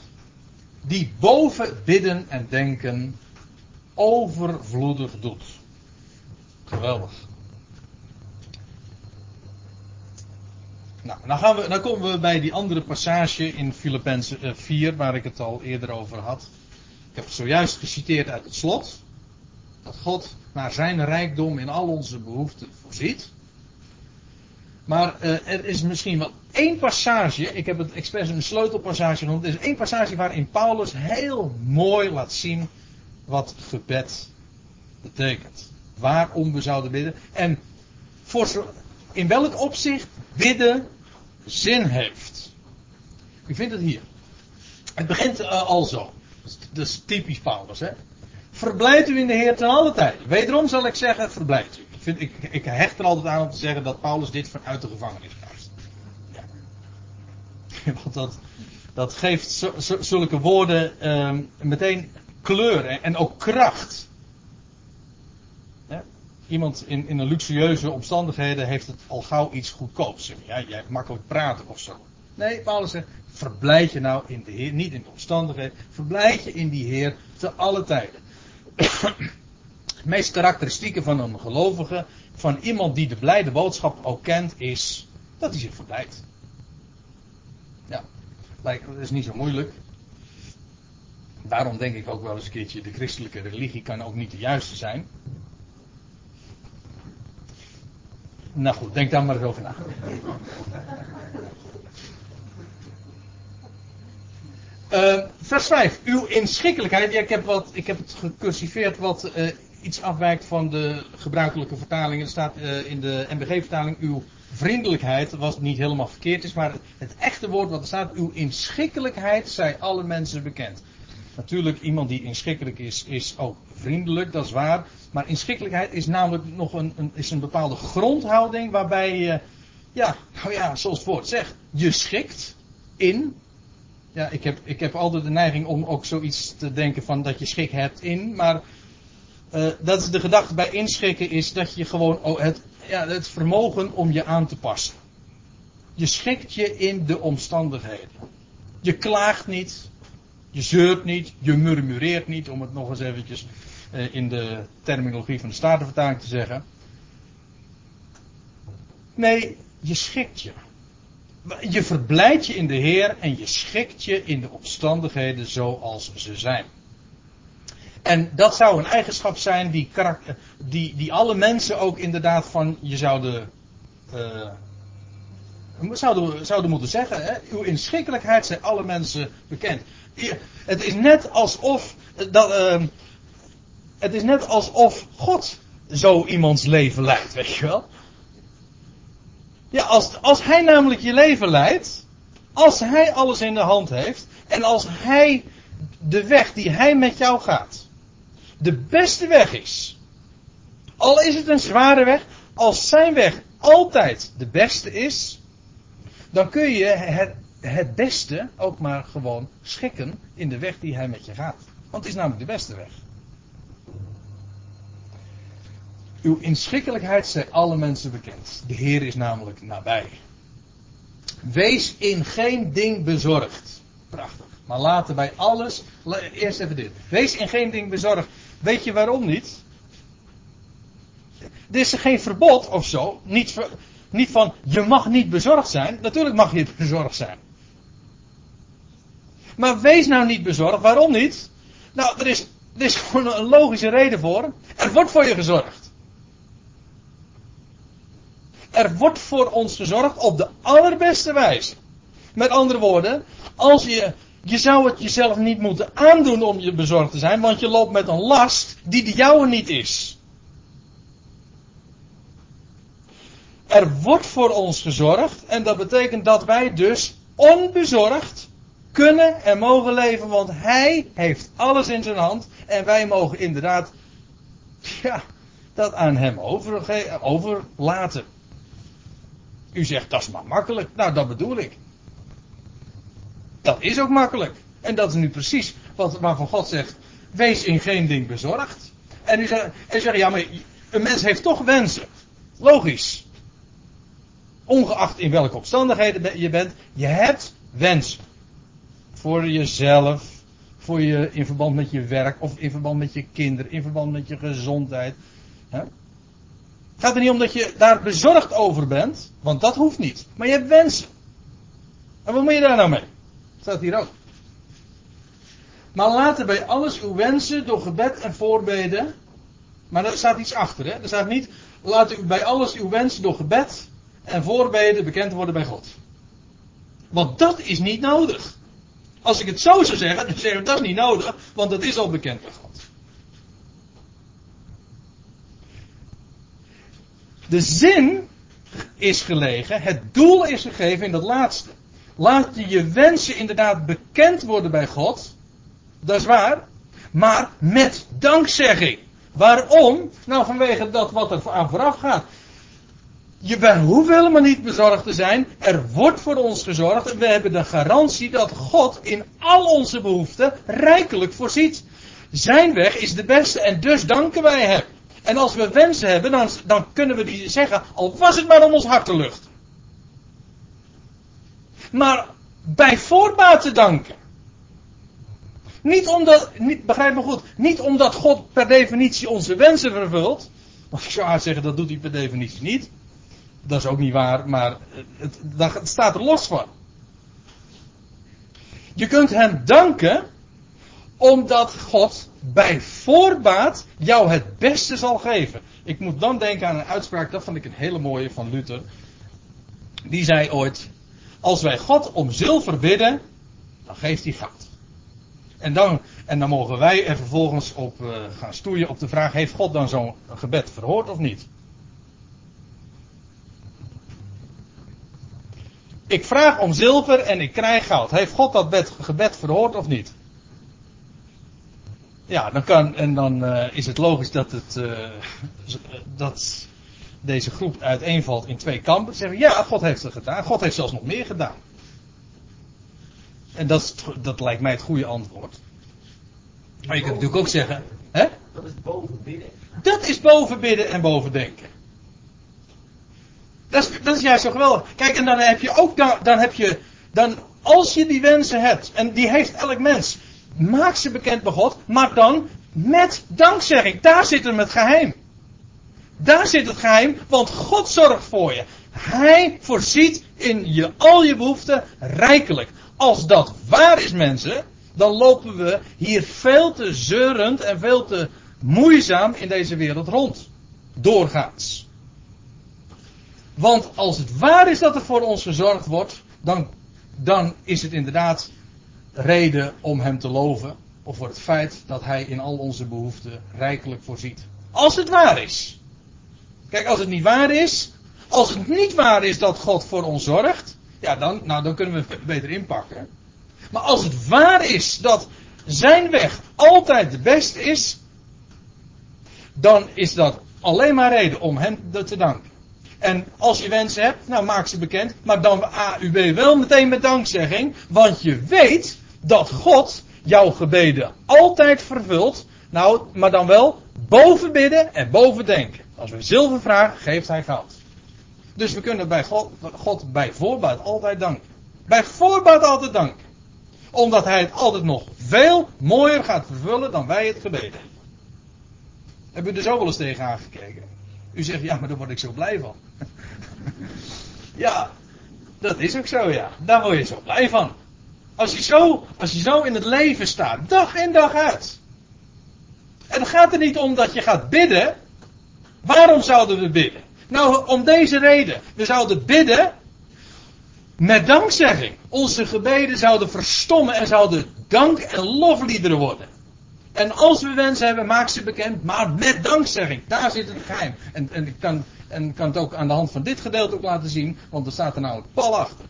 die boven bidden en denken overvloedig doet. Geweldig. Nou, dan, gaan we, dan komen we bij die andere passage in Filippenzen 4, waar ik het al eerder over had. Ik heb het zojuist geciteerd uit het slot. Dat God naar zijn rijkdom in al onze behoeften voorziet. Maar uh, er is misschien wel één passage, ik heb het expres een sleutelpassage genoemd. Er is één passage waarin Paulus heel mooi laat zien wat gebed betekent. Waarom we zouden bidden. En voor, in welk opzicht bidden zin heeft. U vindt het hier. Het begint uh, al zo. Dat is typisch Paulus, hè. Verblijft u in de Heer ten alle tijden. Wederom zal ik zeggen, verblijft u. Ik, vind, ik, ik hecht er altijd aan om te zeggen dat Paulus dit vanuit de gevangenis krijgt. Ja. Want dat, dat geeft zulke woorden um, meteen kleur en ook kracht. Iemand in, in een luxueuze omstandigheden heeft het al gauw iets goedkoops. Ja, jij hebt makkelijk praten of zo. Nee, Paulus zegt, verblijd je nou in de Heer, niet in de omstandigheden. Verblijd je in die Heer te alle tijden. Het meest karakteristieke van een gelovige, van iemand die de blijde boodschap ook kent, is dat hij zich verblijdt. Ja, dat is niet zo moeilijk. Daarom denk ik ook wel eens een keertje, de christelijke religie kan ook niet de juiste zijn. Nou goed, denk daar maar eens over na. Uh, vers 5. Uw inschikkelijkheid. Ja, ik, heb wat, ik heb het gecursiveerd wat uh, iets afwijkt van de gebruikelijke vertalingen. Er staat uh, in de MBG-vertaling uw vriendelijkheid, wat niet helemaal verkeerd is, maar het echte woord wat er staat, uw inschikkelijkheid zij alle mensen bekend. Natuurlijk, iemand die inschikkelijk is, is ook vriendelijk, dat is waar. Maar inschikkelijkheid is namelijk nog een, een, is een bepaalde grondhouding waarbij je, ja, nou ja, zoals het woord zegt, je schikt in. Ja, ik heb, ik heb altijd de neiging om ook zoiets te denken van dat je schik hebt in, maar uh, dat is de gedachte bij inschikken is dat je gewoon het, ja, het vermogen om je aan te passen. Je schikt je in de omstandigheden. Je klaagt niet, je zeurt niet, je murmureert niet, om het nog eens eventjes uh, in de terminologie van de Statenvertaling te zeggen. Nee, je schikt je. Je verblijdt je in de Heer en je schikt je in de omstandigheden zoals ze zijn. En dat zou een eigenschap zijn die, die, die alle mensen ook inderdaad van je zouden, uh, zouden, zouden moeten zeggen. Hè? Uw inschikkelijkheid zijn alle mensen bekend. Het is net alsof, dat, uh, het is net alsof God zo iemands leven leidt, weet je wel. Ja, als, als hij namelijk je leven leidt, als hij alles in de hand heeft, en als hij de weg die hij met jou gaat, de beste weg is. Al is het een zware weg, als zijn weg altijd de beste is, dan kun je het, het beste ook maar gewoon schikken in de weg die hij met je gaat. Want het is namelijk de beste weg. Uw inschikkelijkheid zijn alle mensen bekend. De Heer is namelijk nabij. Wees in geen ding bezorgd. Prachtig. Maar laten bij alles. Eerst even dit. Wees in geen ding bezorgd. Weet je waarom niet? Er is geen verbod of zo. Niet, niet van je mag niet bezorgd zijn. Natuurlijk mag je bezorgd zijn. Maar wees nou niet bezorgd. Waarom niet? Nou, er is, er is gewoon een logische reden voor. Er wordt voor je gezorgd. Er wordt voor ons gezorgd op de allerbeste wijze. Met andere woorden, als je je zou het jezelf niet moeten aandoen om je bezorgd te zijn, want je loopt met een last die de jouwe niet is. Er wordt voor ons gezorgd en dat betekent dat wij dus onbezorgd kunnen en mogen leven, want Hij heeft alles in zijn hand en wij mogen inderdaad, ja, dat aan Hem overlaten. U zegt dat is maar makkelijk. Nou, dat bedoel ik. Dat is ook makkelijk. En dat is nu precies wat, waarvan God zegt: wees in geen ding bezorgd. En u zegt, ja, maar een mens heeft toch wensen. Logisch. Ongeacht in welke omstandigheden je bent, je hebt wensen. Voor jezelf, voor je in verband met je werk of in verband met je kinderen, in verband met je gezondheid. Hè? Het gaat er niet om dat je daar bezorgd over bent, want dat hoeft niet. Maar je hebt wensen. En wat moet je daar nou mee? Staat hier ook. Maar laat bij alles uw wensen door gebed en voorbeden. Maar daar staat iets achter, hè? Er staat niet, laat u bij alles uw wensen door gebed en voorbeden bekend worden bij God. Want dat is niet nodig. Als ik het zo zou zeggen, dan zeg ik dat is niet nodig, want dat is al bekend bij God. De zin is gelegen, het doel is gegeven in dat laatste. Laat je wensen inderdaad bekend worden bij God. Dat is waar. Maar met dankzegging. Waarom? Nou, vanwege dat wat er aan vooraf gaat. Je hoeft helemaal niet bezorgd te zijn. Er wordt voor ons gezorgd. En we hebben de garantie dat God in al onze behoeften rijkelijk voorziet. Zijn weg is de beste en dus danken wij hem. En als we wensen hebben, dan, dan kunnen we die zeggen, al was het maar om ons hart te luchten. Maar bij voorbaat te danken. Niet omdat, niet, begrijp me goed, niet omdat God per definitie onze wensen vervult. Want ik zou haar zeggen, dat doet hij per definitie niet. Dat is ook niet waar, maar het, staat er los van. Je kunt hem danken omdat God bij voorbaat jou het beste zal geven. Ik moet dan denken aan een uitspraak, dat vond ik een hele mooie van Luther. Die zei ooit: Als wij God om zilver bidden, dan geeft hij goud. En dan, en dan mogen wij er vervolgens op uh, gaan stoeien op de vraag: Heeft God dan zo'n gebed verhoord of niet? Ik vraag om zilver en ik krijg goud. Heeft God dat gebed verhoord of niet? Ja, dan kan, en dan uh, is het logisch dat, het, uh, dat deze groep uiteenvalt in twee kampen. Zeggen, ja, God heeft het gedaan. God heeft zelfs nog meer gedaan. En dat, dat lijkt mij het goede antwoord. Maar je kunt natuurlijk ook zeggen, hè? Dat is boven bidden. Dat is boven bidden en boven denken. Dat is, dat is juist zo geweldig. Kijk, en dan heb je ook, dan, dan heb je, dan, als je die wensen hebt, en die heeft elk mens, maak ze bekend bij God, maar dan met dankzegging. Daar zit hem het geheim. Daar zit het geheim, want God zorgt voor je. Hij voorziet in je, al je behoeften rijkelijk. Als dat waar is, mensen, dan lopen we hier veel te zeurend en veel te moeizaam in deze wereld rond. Doorgaans. Want als het waar is dat er voor ons gezorgd wordt, dan, dan is het inderdaad reden om hem te loven. Of voor het feit dat hij in al onze behoeften rijkelijk voorziet. Als het waar is. Kijk, als het niet waar is. Als het niet waar is dat God voor ons zorgt. Ja, dan, nou, dan kunnen we het beter inpakken. Maar als het waar is dat zijn weg altijd de beste is. Dan is dat alleen maar reden om hem te danken. En als je wensen hebt, nou maak ze bekend. Maar dan AUB wel meteen met dankzegging. Want je weet dat God jouw gebeden altijd vervult. Nou, maar dan wel boven bidden en boven denken. Als we zilver vragen, geeft hij goud. Dus we kunnen bij God, God bij voorbaat altijd danken. Bij voorbaat altijd danken. Omdat hij het altijd nog veel mooier gaat vervullen dan wij het gebeden. Hebben u er zo wel eens tegen aangekeken? U zegt, ja, maar daar word ik zo blij van. ja, dat is ook zo, ja. Daar word je zo blij van. Als je, zo, als je zo in het leven staat, dag in dag uit. En het gaat er niet om dat je gaat bidden. Waarom zouden we bidden? Nou, om deze reden. We zouden bidden met dankzegging. Onze gebeden zouden verstommen en zouden dank- en lofliederen worden. En als we wensen hebben, maak ze bekend, maar met dankzegging. Daar zit het geheim. En, en, ik kan, en kan het ook aan de hand van dit gedeelte ook laten zien, want er staat er een pal achter.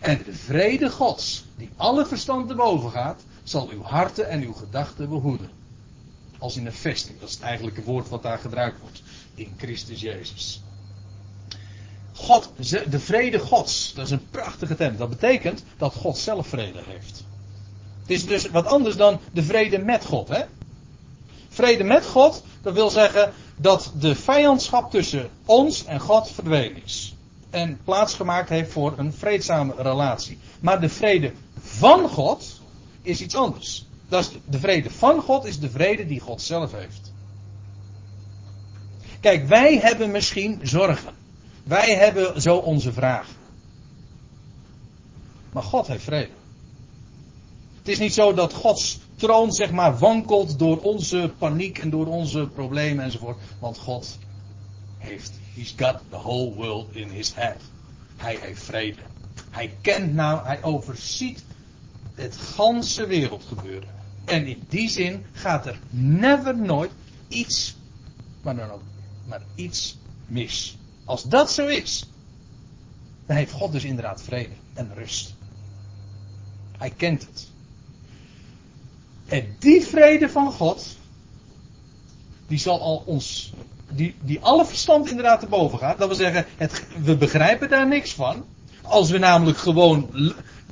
En de vrede Gods, die alle verstand te boven gaat, zal uw harten en uw gedachten behoeden. Als in een vesting, dat is het eigenlijke woord wat daar gebruikt wordt. In Christus Jezus. God, de vrede Gods, dat is een prachtige term. Dat betekent dat God zelf vrede heeft. Het is dus wat anders dan de vrede met God. Hè? Vrede met God, dat wil zeggen dat de vijandschap tussen ons en God verdwenen is. En plaatsgemaakt heeft voor een vreedzame relatie. Maar de vrede van God is iets anders. Dat de vrede van God is de vrede die God zelf heeft. Kijk, wij hebben misschien zorgen. Wij hebben zo onze vragen. Maar God heeft vrede. Het is niet zo dat Gods troon zeg maar wankelt door onze paniek en door onze problemen enzovoort. Want God heeft, he's got the whole world in his hand. Hij heeft vrede. Hij kent nou, hij overziet het ganse wereldgebeuren. En in die zin gaat er never nooit iets, maar dan ook, maar iets mis. Als dat zo is, dan heeft God dus inderdaad vrede en rust. Hij kent het. En die vrede van God, die zal al ons, die, die alle verstand inderdaad te boven gaat. Dat wil zeggen, het, we begrijpen daar niks van. Als we namelijk gewoon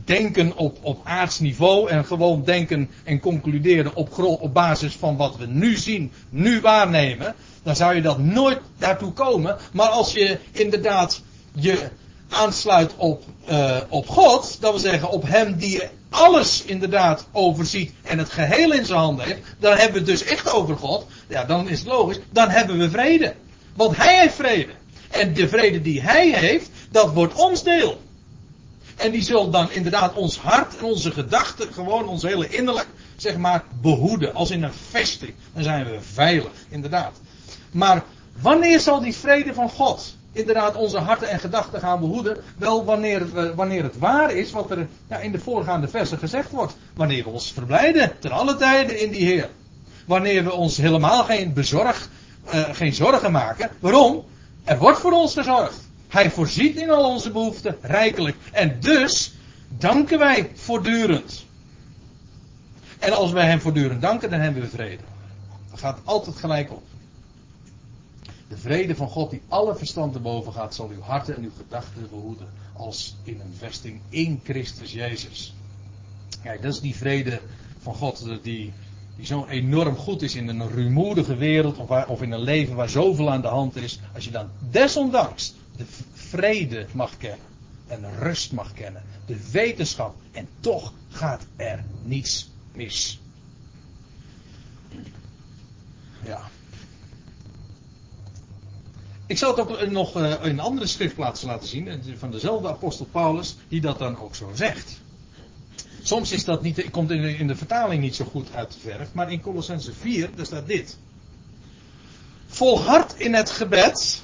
denken op, op aards niveau en gewoon denken en concluderen op, op basis van wat we nu zien, nu waarnemen, dan zou je dat nooit daartoe komen. Maar als je inderdaad je aansluit op, uh, op God, dat wil zeggen op Hem die alles inderdaad overziet en het geheel in zijn handen heeft, dan hebben we het dus echt over God. Ja, dan is het logisch, dan hebben we vrede. Want Hij heeft vrede. En de vrede die Hij heeft, dat wordt ons deel. En die zal dan inderdaad ons hart en onze gedachten, gewoon ons hele innerlijk, zeg maar, behoeden. Als in een vesting. Dan zijn we veilig, inderdaad. Maar wanneer zal die vrede van God inderdaad onze harten en gedachten gaan behoeden? Wel wanneer, wanneer het waar is wat er ja, in de voorgaande versen gezegd wordt. Wanneer we ons verblijden ten alle tijden in die Heer. Wanneer we ons helemaal geen bezorg, uh, geen zorgen maken. Waarom? Er wordt voor ons gezorgd. Hij voorziet in al onze behoeften rijkelijk. En dus danken wij voortdurend. En als wij hem voortdurend danken, dan hebben we vrede. Dat gaat altijd gelijk op. De vrede van God die alle verstand te boven gaat, zal uw harten en uw gedachten behoeden. Als in een vesting in Christus Jezus. Kijk, dat is die vrede van God die, die zo enorm goed is in een rumoerige wereld of, of in een leven waar zoveel aan de hand is. Als je dan desondanks de vrede mag kennen en rust mag kennen, de wetenschap en toch gaat er niets mis. Ja. Ik zal het ook nog in een andere schriftplaats laten zien, van dezelfde apostel Paulus, die dat dan ook zo zegt. Soms is dat niet, komt in de, in vertaling niet zo goed uit de verf, maar in Colossense 4, daar staat dit. Volhard in het gebed,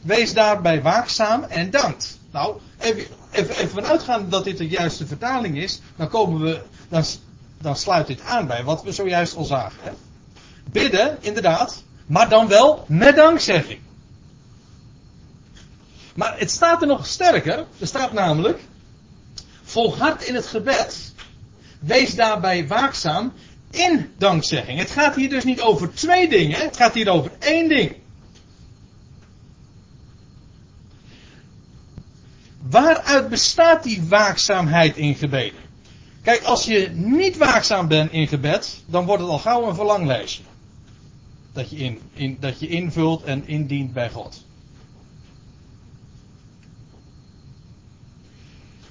wees daarbij waakzaam en dankt. Nou, even, even, even dat dit de juiste vertaling is, dan komen we, dan, dan sluit dit aan bij wat we zojuist al zagen. Bidden, inderdaad, maar dan wel met dankzegging. Maar het staat er nog sterker. Er staat namelijk: volhard in het gebed. Wees daarbij waakzaam in dankzegging. Het gaat hier dus niet over twee dingen. Het gaat hier over één ding. Waaruit bestaat die waakzaamheid in gebeden? Kijk, als je niet waakzaam bent in gebed, dan wordt het al gauw een verlanglijstje dat je, in, in, dat je invult en indient bij God.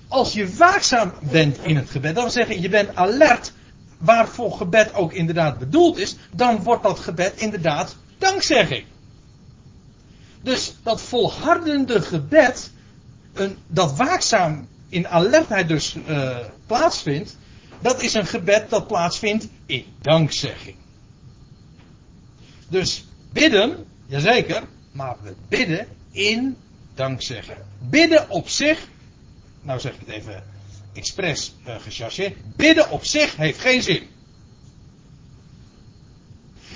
Als je waakzaam bent in het gebed, dat wil zeggen je bent alert waarvoor gebed ook inderdaad bedoeld is, dan wordt dat gebed inderdaad dankzegging. Dus dat volhardende gebed, een, dat waakzaam in alertheid dus uh, plaatsvindt, dat is een gebed dat plaatsvindt in dankzegging. Dus bidden, jazeker, maar we bidden in dankzeggen. Bidden op zich, nou zeg ik het even expres uh, gechargeerd, bidden op zich heeft geen zin.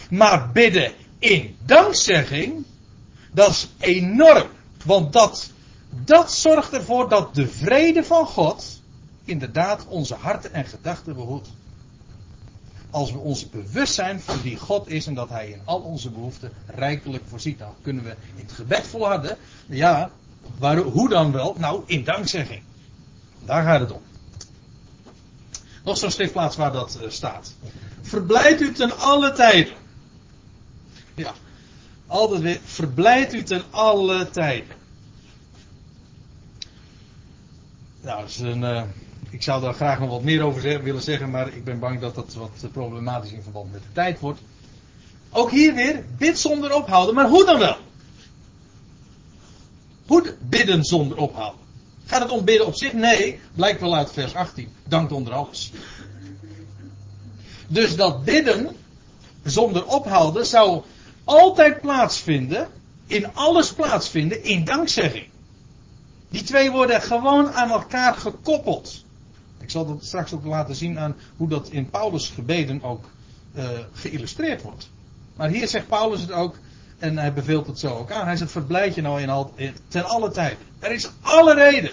Maar bidden in dankzegging, dat is enorm. Want dat, dat zorgt ervoor dat de vrede van God inderdaad onze harten en gedachten behoedt als we ons bewust zijn van wie God is en dat Hij in al onze behoeften rijkelijk voorziet, dan kunnen we in het gebed volharden. Ja, waar, hoe dan wel? Nou, in dankzegging. Daar gaat het om. Nog zo'n schriftplaats waar dat uh, staat. Verblijd u ten alle tijden. Ja, altijd weer. Verblijd u ten alle tijden. Nou, dat is een. Uh, ik zou daar graag nog wat meer over zeg- willen zeggen, maar ik ben bang dat dat wat problematisch in verband met de tijd wordt. Ook hier weer, bid zonder ophouden, maar hoe dan wel? Hoe bidden zonder ophouden? Gaat het om bidden op zich? Nee, blijkt wel uit vers 18. Dankt onder alles. Dus dat bidden zonder ophouden zou altijd plaatsvinden, in alles plaatsvinden, in dankzegging. Die twee worden gewoon aan elkaar gekoppeld. Ik zal dat straks ook laten zien aan hoe dat in Paulus' gebeden ook uh, geïllustreerd wordt. Maar hier zegt Paulus het ook, en hij beveelt het zo ook aan. Hij zegt, verblijd je nou in al, ten alle tijden. Er is alle reden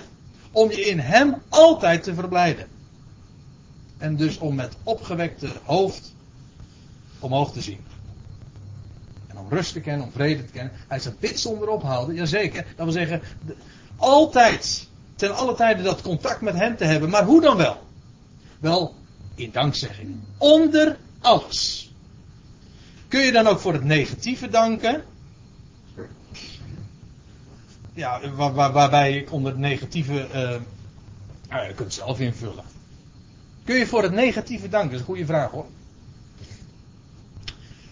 om je in hem altijd te verblijden. En dus om met opgewekte hoofd omhoog te zien. En om rust te kennen, om vrede te kennen. Hij zegt, bid zonder ophouden. Jazeker. Dat wil zeggen, altijd, ten alle tijden dat contact met hem te hebben. Maar hoe dan wel? Wel, in dankzegging. Onder alles. Kun je dan ook voor het negatieve danken? Ja, waar, waar, waarbij ik onder het negatieve. Uh, je kunt het zelf invullen. Kun je voor het negatieve danken? Dat is een goede vraag hoor.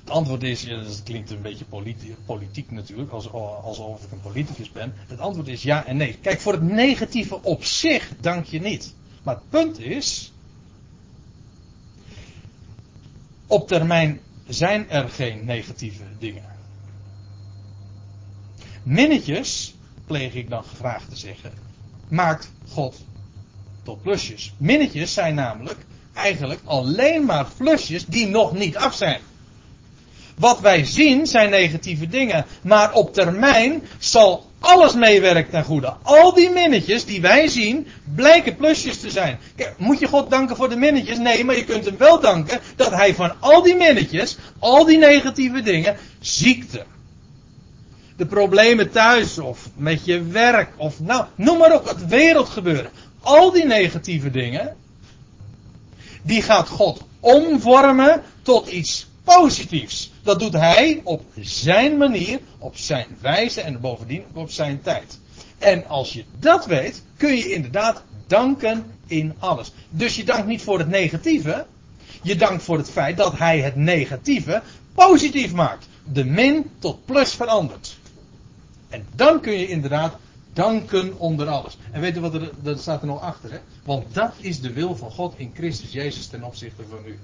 Het antwoord is, dat klinkt een beetje politiek, politiek natuurlijk, alsof ik een politicus ben. Het antwoord is ja en nee. Kijk, voor het negatieve op zich dank je niet. Maar het punt is, op termijn zijn er geen negatieve dingen. Minnetjes, pleeg ik dan graag te zeggen, maakt God tot plusjes. Minnetjes zijn namelijk eigenlijk alleen maar plusjes die nog niet af zijn. Wat wij zien zijn negatieve dingen, maar op termijn zal alles meewerken ten goede. Al die minnetjes die wij zien, blijken plusjes te zijn. Kijk, moet je God danken voor de minnetjes? Nee, maar je kunt hem wel danken dat hij van al die minnetjes, al die negatieve dingen, ziekte, de problemen thuis of met je werk of nou, noem maar op, het wereldgebeuren. Al die negatieve dingen, die gaat God omvormen tot iets positiefs. Dat doet hij op zijn manier, op zijn wijze en bovendien op zijn tijd. En als je dat weet, kun je inderdaad danken in alles. Dus je dankt niet voor het negatieve. Je dankt voor het feit dat hij het negatieve positief maakt. De min tot plus verandert. En dan kun je inderdaad danken onder alles. En weet je wat er, staat er nog achter, hè? Want dat is de wil van God in Christus Jezus ten opzichte van u.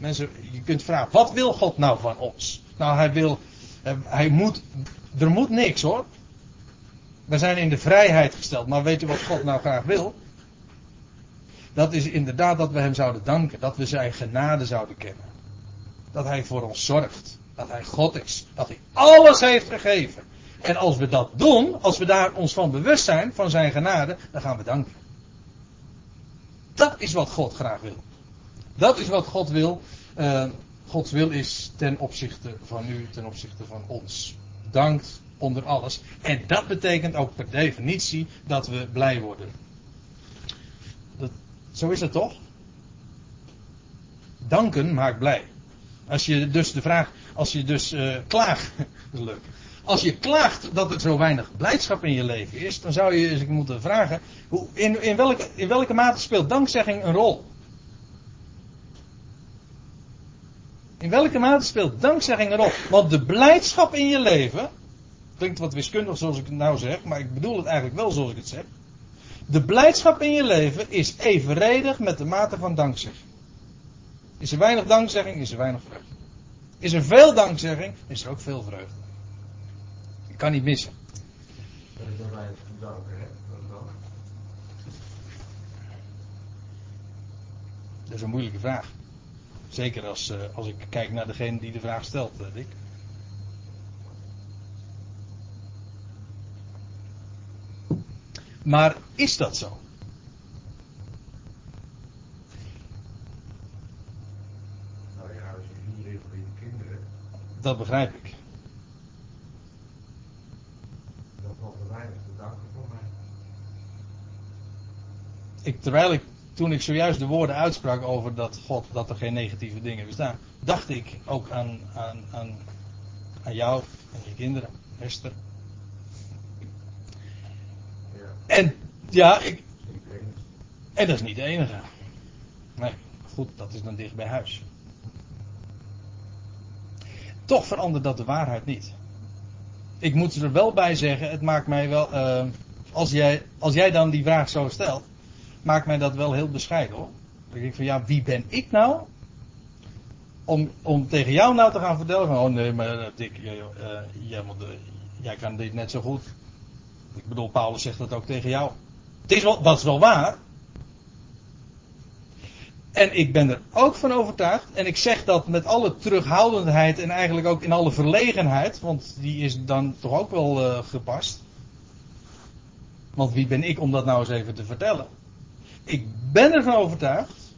Mensen, je kunt vragen, wat wil God nou van ons? Nou, hij wil, eh, hij moet, er moet niks hoor. We zijn in de vrijheid gesteld, maar weet je wat God nou graag wil? Dat is inderdaad dat we hem zouden danken, dat we zijn genade zouden kennen. Dat hij voor ons zorgt, dat hij God is, dat hij alles heeft gegeven. En als we dat doen, als we daar ons van bewust zijn, van zijn genade, dan gaan we danken. Dat is wat God graag wil. Dat is wat God wil. Uh, Gods wil is ten opzichte van u, ten opzichte van ons. Dankt onder alles. En dat betekent ook per definitie dat we blij worden. Dat, zo is het toch? Danken maakt blij. Als je dus de vraag, als je dus uh, klaagt, dat is leuk. Als je klaagt dat er zo weinig blijdschap in je leven is, dan zou je eens moeten vragen, hoe, in, in, welke, in welke mate speelt dankzegging een rol? In welke mate speelt dankzegging erop? Want de blijdschap in je leven. Klinkt wat wiskundig zoals ik het nou zeg, maar ik bedoel het eigenlijk wel zoals ik het zeg. De blijdschap in je leven is evenredig met de mate van dankzegging. Is er weinig dankzegging, is er weinig vreugde. Is er veel dankzegging, is er ook veel vreugde. Ik kan niet missen. Dat is dan weinig danken, hè? Dat is een moeilijke vraag. Zeker als, uh, als ik kijk naar degene die de vraag stelt, uh, Dick. Maar is dat zo? Nou ja, als je hier even voor je kinderen, Dat begrijp ik. dan valt er weinig te danken voor mij. ik. Terwijl ik, toen ik zojuist de woorden uitsprak over dat God, dat er geen negatieve dingen bestaan, dacht ik ook aan, aan, aan, aan jou en je kinderen, Esther. Ja, En ja, ik. En dat is niet de enige. Nee, goed, dat is dan dicht bij huis. Toch verandert dat de waarheid niet. Ik moet er wel bij zeggen, het maakt mij wel. Uh, als, jij, als jij dan die vraag zo stelt, maakt mij dat wel heel bescheiden hoor. Dan denk ik van ja, wie ben ik nou? Om, om tegen jou nou te gaan vertellen van, oh nee, maar Dick, jij, jij, moet, jij kan dit net zo goed. Ik bedoel, Paulus zegt dat ook tegen jou. Het is wel, dat is wel waar. En ik ben er ook van overtuigd, en ik zeg dat met alle terughoudendheid en eigenlijk ook in alle verlegenheid, want die is dan toch ook wel gepast. Want wie ben ik om dat nou eens even te vertellen? Ik ben ervan overtuigd,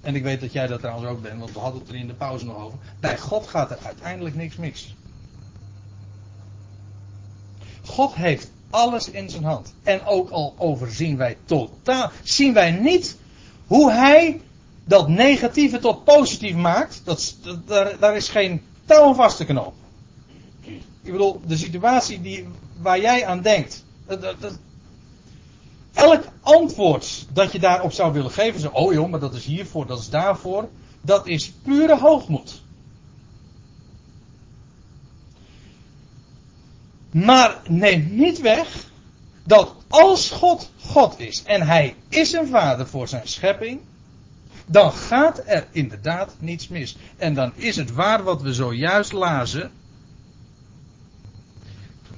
en ik weet dat jij dat trouwens ook bent, want we hadden het er in de pauze nog over. Bij God gaat er uiteindelijk niks mis. God heeft alles in zijn hand. En ook al overzien wij totaal, zien wij niet hoe hij dat negatieve tot positief maakt. Dat, daar, daar, is geen touw knopen. Ik bedoel, de situatie die, waar jij aan denkt. Dat, dat, elk antwoord dat je daarop zou willen geven. Zo, oh joh, maar dat is hiervoor, dat is daarvoor. Dat is pure hoogmoed. Maar neem niet weg dat als God God is en Hij is een vader voor zijn schepping, dan gaat er inderdaad niets mis. En dan is het waar wat we zojuist lazen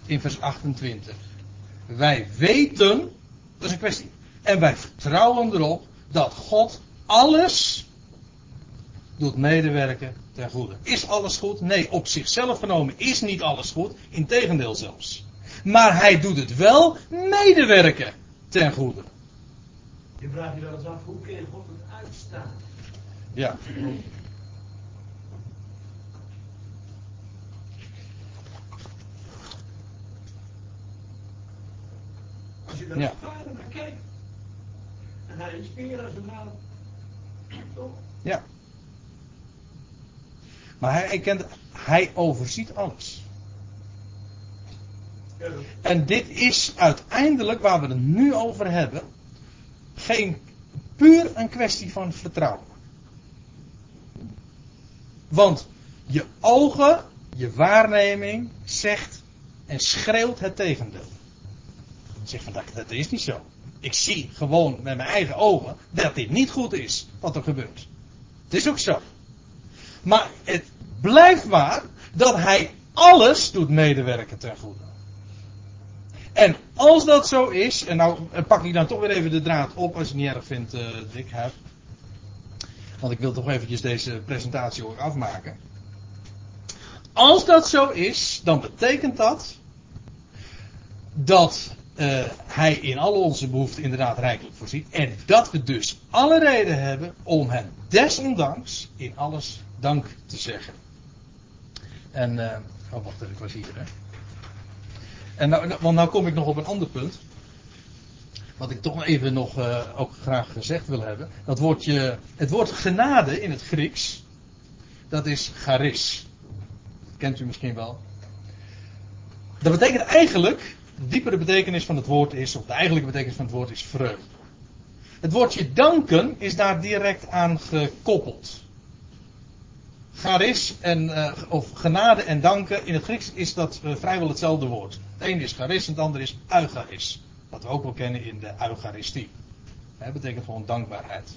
in vers 28. Wij weten, dat is een kwestie, en wij vertrouwen erop dat God alles doet medewerken ten goede. Is alles goed? Nee, op zichzelf genomen is niet alles goed. Integendeel zelfs. Maar hij doet het wel medewerken ten goede. Je vraagt je wel eens af, hoe je God het uitstaan? Ja. Als je daar Ja. vader naar kijkt, en hij is een man, toch? Ja. Maar hij, kent, hij overziet alles. Dat- En dit is uiteindelijk waar we het nu over hebben. Geen puur een kwestie van vertrouwen. Want je ogen, je waarneming zegt en schreeuwt het tegendeel. Zeg van dat, dat is niet zo. Ik zie gewoon met mijn eigen ogen dat dit niet goed is wat er gebeurt. Het is ook zo. Maar het blijft waar dat hij alles doet medewerken ten goede. En als dat zo is, en nou pak ik dan toch weer even de draad op als je het niet erg vindt, eh Dick, heb. Want ik wil toch eventjes deze presentatie ook afmaken. Als dat zo is, dan betekent dat dat eh, hij in al onze behoeften inderdaad rijkelijk voorziet. En dat we dus alle reden hebben om hem desondanks in alles dank te zeggen. En, eh, oh wacht even, ik was hier. En nou, nou- want nou kom ik nog op een ander punt. Wat ik toch even nog eh, ook graag gezegd wil hebben. Dat woordje, het woord genade in het Grieks. Dat is charis. Kent u misschien wel. Dat betekent eigenlijk. Diepere betekenis van het woord is. Of de eigenlijke betekenis van het woord is vreugde. Het woordje danken is daar direct aan gekoppeld. Charis en, eh, of genade en danken. In het Grieks is dat eh, vrijwel hetzelfde woord. Het ene is charis en het andere is eucharis. Wat we ook wel kennen in de eucharistie. Dat betekent gewoon dankbaarheid.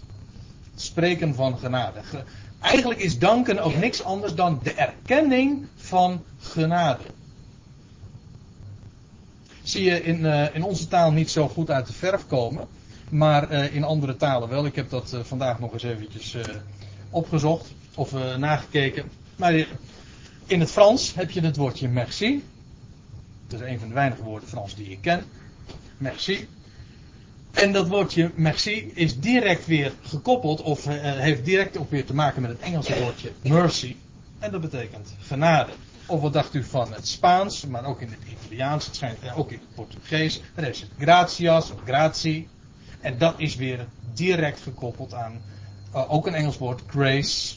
Spreken van genade. Ge- Eigenlijk is danken ook niks anders dan de erkenning van genade. Zie je in, eh, in onze taal niet zo goed uit de verf komen. Maar eh, in andere talen wel. Ik heb dat eh, vandaag nog eens eventjes opgezocht. Of nagekeken. Maar in het Frans heb je het woordje merci. Dat is een van de weinige woorden Frans die ik ken. Merci. En dat woordje merci is direct weer gekoppeld, of heeft direct ook weer te maken met het Engelse woordje mercy. En dat betekent genade. Of wat dacht u van het Spaans, maar ook in het Italiaans, het schijnt eh, ook in het Portugees. Daar is het gratias of gratie. En dat is weer direct gekoppeld aan eh, ook een Engels woord, grace.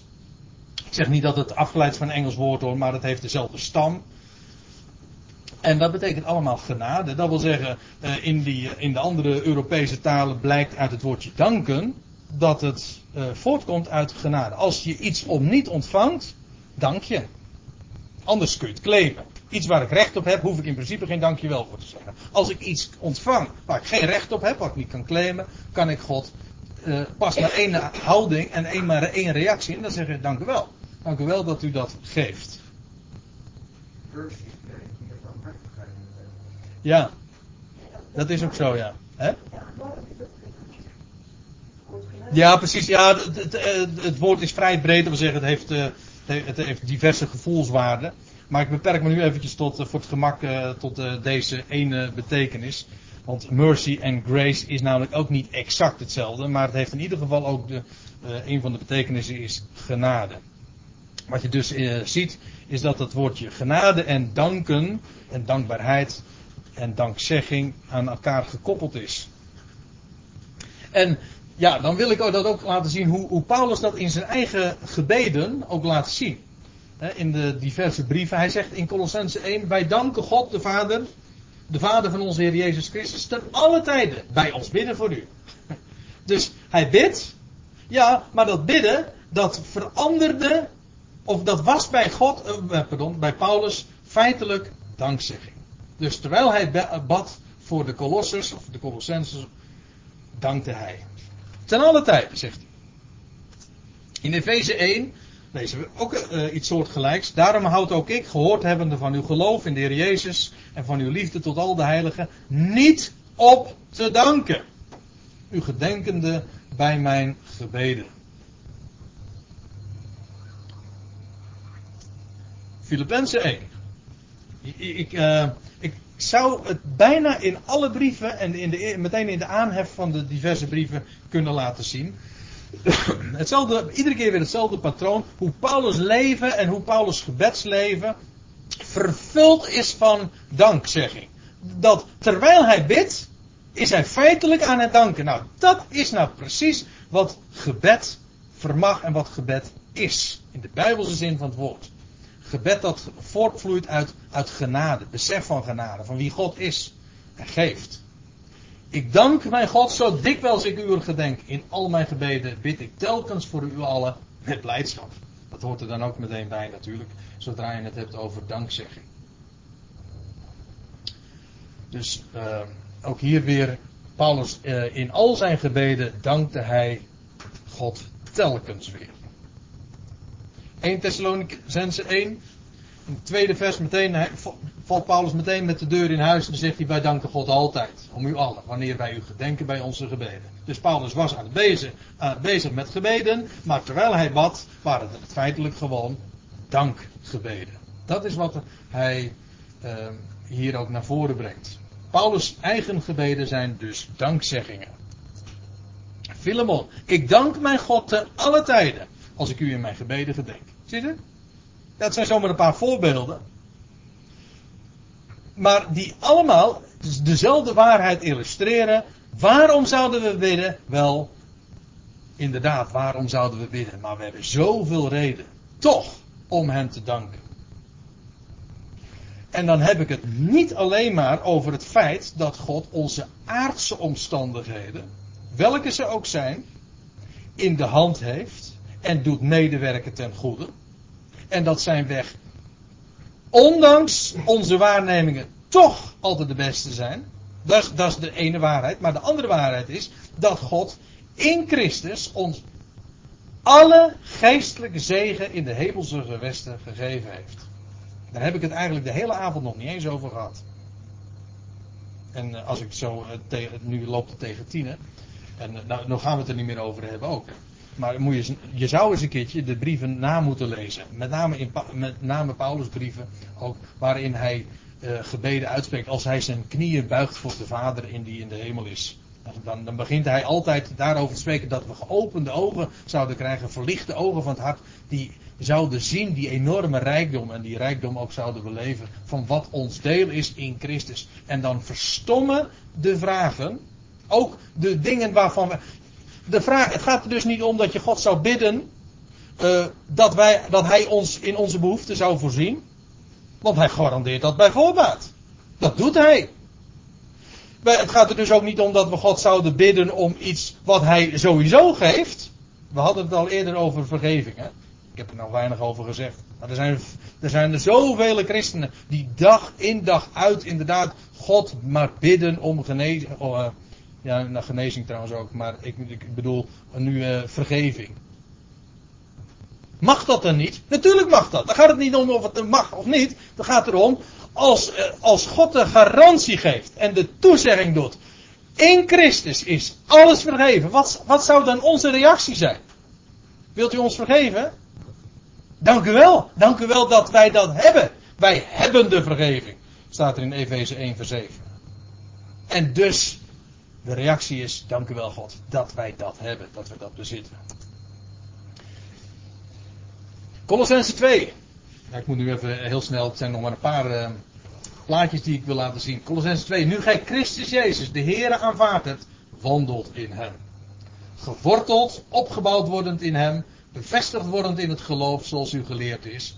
Ik zeg niet dat het afgeleid van een Engels woord hoor, maar het heeft dezelfde stam. En dat betekent allemaal genade. Dat wil zeggen, eh, in, die, in de andere Europese talen blijkt uit het woordje danken dat het voortkomt uit genade. Als je iets om niet ontvangt, dank je. Anders kun je het claimen. Iets waar ik recht op heb, hoef ik in principe geen dankjewel voor te zeggen. Als ik iets ontvang waar ik geen recht op heb, wat ik niet kan claimen, kan ik God uh, pas maar één houding en één, maar één reactie. En dan zeg je dank u wel. Dank u wel dat u dat geeft. Ja, dat is ook zo, ja. Hè? Ja, precies. Ja, het, het, het, woord is vrij breed. Wil zeggen, het heeft, uh, het heeft diverse gevoelswaarden. Maar ik beperk me nu eventjes tot, uh, voor het gemak uh, tot deze ene betekenis. Want mercy en grace is namelijk ook niet exact hetzelfde. Maar het heeft in ieder geval ook de, een van de betekenissen is genade. Wat je dus ziet, is dat het woordje genade en danken en dankbaarheid en dankzegging aan elkaar gekoppeld is. En ja, dan wil ik dat ook laten zien hoe, hoe Paulus dat in zijn eigen gebeden ook laat zien. in de diverse brieven. Hij zegt in Colossense 1: Wij danken God, de Vader, de Vader van onze Heer Jezus Christus, ten alle tijden bij ons bidden voor u. Dus hij bidt, ja, maar dat bidden, dat veranderde, of dat was bij God, eh, pardon, bij Paulus feitelijk dankzegging. Dus terwijl hij bad voor de Colossers, of de Colossenses, dankte hij. Ten alle tijden, zegt hij. In Efeze 1 lezen we ook uh, iets soortgelijks. Daarom houd ook ik, gehoord hebbende van uw geloof in de Heer Jezus en van uw liefde tot al de heiligen, niet op te danken. U gedenkende bij mijn gebeden. Filippenzen 1. Ik, ik zou het bijna in alle brieven en in de, meteen in de aanhef van de diverse brieven kunnen laten zien. Hetzelfde, iedere keer weer hetzelfde patroon. Hoe Paulus' leven en hoe Paulus' gebedsleven vervuld is van dankzegging. Dat terwijl hij bidt, is hij feitelijk aan het danken. Nou, dat is nou precies wat gebed vermag en wat gebed is. In de Bijbelse zin van het woord gebed dat voortvloeit uit, uit genade, besef van genade, van wie God is en geeft. Ik dank mijn God zo dikwijls ik u gedenk. In al mijn gebeden bid ik telkens voor u allen met blijdschap. Dat hoort er dan ook meteen bij natuurlijk, zodra je het hebt over dankzegging. Dus uh, ook hier weer, Paulus uh, in al zijn gebeden dankte hij God telkens weer. 1 Thessalonicense 1. In het tweede vers meteen valt Paulus meteen met de deur in huis en zegt hij wij danken God altijd. Om u allen. Wanneer wij u gedenken bij onze gebeden. Dus Paulus was aan het bezig, aan bezig met gebeden. Maar terwijl hij bad waren het feitelijk gewoon dankgebeden. Dat is wat hij uh, hier ook naar voren brengt. Paulus' eigen gebeden zijn dus dankzeggingen. Filemon, ik dank mijn God te alle tijden als ik u in mijn gebeden gedenk. Zie je? Dat zijn zomaar een paar voorbeelden. Maar die allemaal dezelfde waarheid illustreren. Waarom zouden we bidden? Wel, inderdaad, waarom zouden we bidden? Maar we hebben zoveel reden, toch, om Hem te danken. En dan heb ik het niet alleen maar over het feit dat God onze aardse omstandigheden, welke ze ook zijn, in de hand heeft en doet medewerken ten goede en dat zijn weg, ondanks onze waarnemingen, toch altijd de beste zijn. Dat dat is de ene waarheid. Maar de andere waarheid is dat God in Christus ons alle geestelijke zegen in de hemelse gewesten gegeven heeft. Daar heb ik het eigenlijk de hele avond nog niet eens over gehad. En eh, als ik zo, uh, nu loopt het tegen tien. En uh, nou, nou gaan we het er niet meer over hebben ook. Maar moet je, je zou eens een keertje de brieven na moeten lezen. Met name, in, met name Paulus' brieven, ook waarin hij uh, gebeden uitspreekt. Als hij zijn knieën buigt voor de Vader in die in de hemel is. Dan, dan, begint hij altijd daarover te spreken dat we geopende ogen zouden krijgen, verlichte ogen van het hart, die zouden zien die enorme rijkdom en die rijkdom ook zouden beleven van wat ons deel is in Christus. En dan verstommen de vragen, ook de dingen waarvan we, de vraag, het gaat er dus niet om dat je God zou bidden uh, dat, wij, dat Hij ons in onze behoeften zou voorzien. Want Hij garandeert dat bij voorbaat. Dat doet hij. Het gaat er dus ook niet om dat we God zouden bidden om iets wat hij sowieso geeft. We hadden het al eerder over vergeving. Hè? Ik heb er nog weinig over gezegd. Maar er zijn, er zijn er zoveel christenen die dag in dag uit inderdaad God maar bidden om genezing. Ja, nou, genezing trouwens ook, maar ik, ik bedoel nu vergeving. Mag dat dan niet? Natuurlijk mag dat. Dan gaat het niet om of het mag of niet. Dan gaat het erom, als, uh, als God de garantie geeft en de toezegging doet. In Christus is alles vergeven. Wat, wat zou dan onze reactie zijn? Wilt u ons vergeven? Dank u wel. Dank u wel dat wij dat hebben. Wij hebben de vergeving. Staat er in Efeze 1 vers 7. En dus, de reactie is, dank u wel God, dat wij dat hebben, dat we dat bezitten. Colossense 2. Ja, ik moet nu even heel snel, het zijn nog maar een paar uh, plaatjes die ik wil laten zien. Colossense 2. Nu gij Christus Jezus, de Heere aanvaard hebt, wandelt in hem. Geworteld, opgebouwd wordend in hem, bevestigd wordend in het geloof zoals u geleerd is.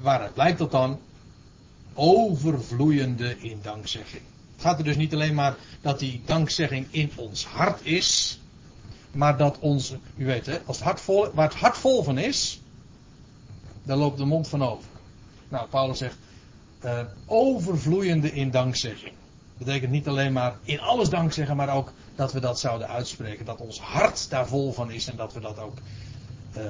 Waaruit blijkt dat dan? Overvloeiende in dankzegging. Het gaat er dus niet alleen maar dat die dankzegging in ons hart is, maar dat onze, u weet hè, als het hart vol, waar het hart vol van is, daar loopt de mond van over. Nou, Paulus zegt, uh, overvloeiende in dankzegging. Betekent niet alleen maar in alles dankzeggen, maar ook dat we dat zouden uitspreken. Dat ons hart daar vol van is en dat we dat ook uh,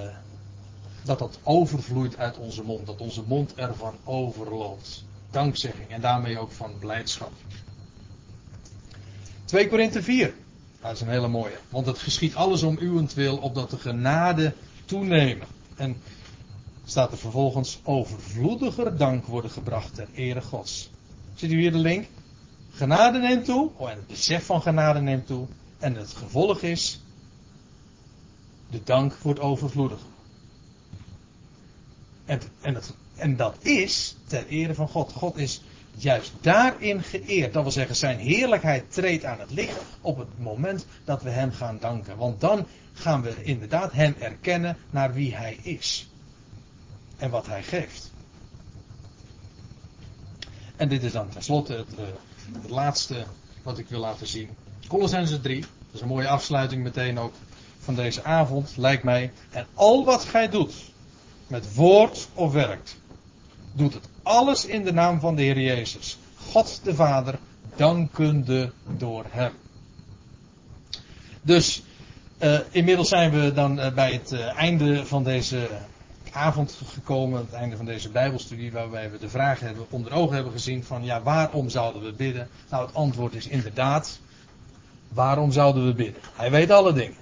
dat dat overvloeit uit onze mond. Dat onze mond ervan overloopt. Dankzegging en daarmee ook van blijdschap. 2 Korinthe 4. Dat is een hele mooie. Want het geschiet alles om uwentwil, opdat de genade toenemen. En staat er vervolgens overvloediger dank worden gebracht ter ere Gods. Ziet u hier de link? Genade neemt toe. Oh, en het besef van genade neemt toe. En het gevolg is. De dank wordt overvloediger. En, en dat is ter ere van God. God is juist daarin geëerd. Dat wil zeggen, zijn heerlijkheid treedt aan het licht op het moment dat we hem gaan danken. Want dan gaan we inderdaad hem erkennen naar wie hij is. En wat hij geeft. En dit is dan tenslotte het, uh, het laatste wat ik wil laten zien. Colossense 3. Dat is een mooie afsluiting meteen ook van deze avond, lijkt mij. En al wat gij doet, met woord of werkt, doet het alles in de naam van de Heer Jezus. God de Vader, dankende door Hem. Dus uh, inmiddels zijn we dan uh, bij het uh, einde van deze avond gekomen, het einde van deze Bijbelstudie, waarbij we de vraag hebben, onder ogen hebben gezien van ja, waarom zouden we bidden? Nou, het antwoord is inderdaad, waarom zouden we bidden? Hij weet alle dingen.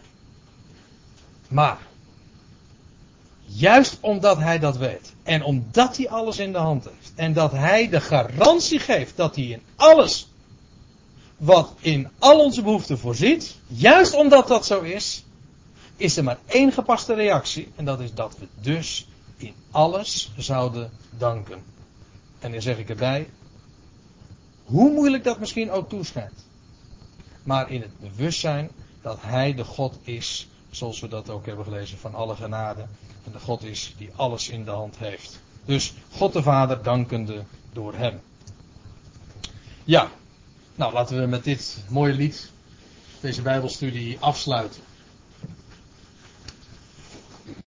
Maar, juist omdat hij dat weet, en omdat hij alles in de hand heeft, en dat hij de garantie geeft dat hij in alles, wat in al onze behoeften voorziet, juist omdat dat zo is, is er maar één gepaste reactie, en dat is dat we dus in alles zouden danken. En dan zeg ik erbij, hoe moeilijk dat misschien ook toeschijnt, maar in het bewustzijn dat Hij de God is Zoals we dat ook hebben gelezen van alle genade. En de God is die alles in de hand heeft. Dus God de Vader dankende door hem. Ja, nou laten we met dit mooie lied deze Bijbelstudie afsluiten.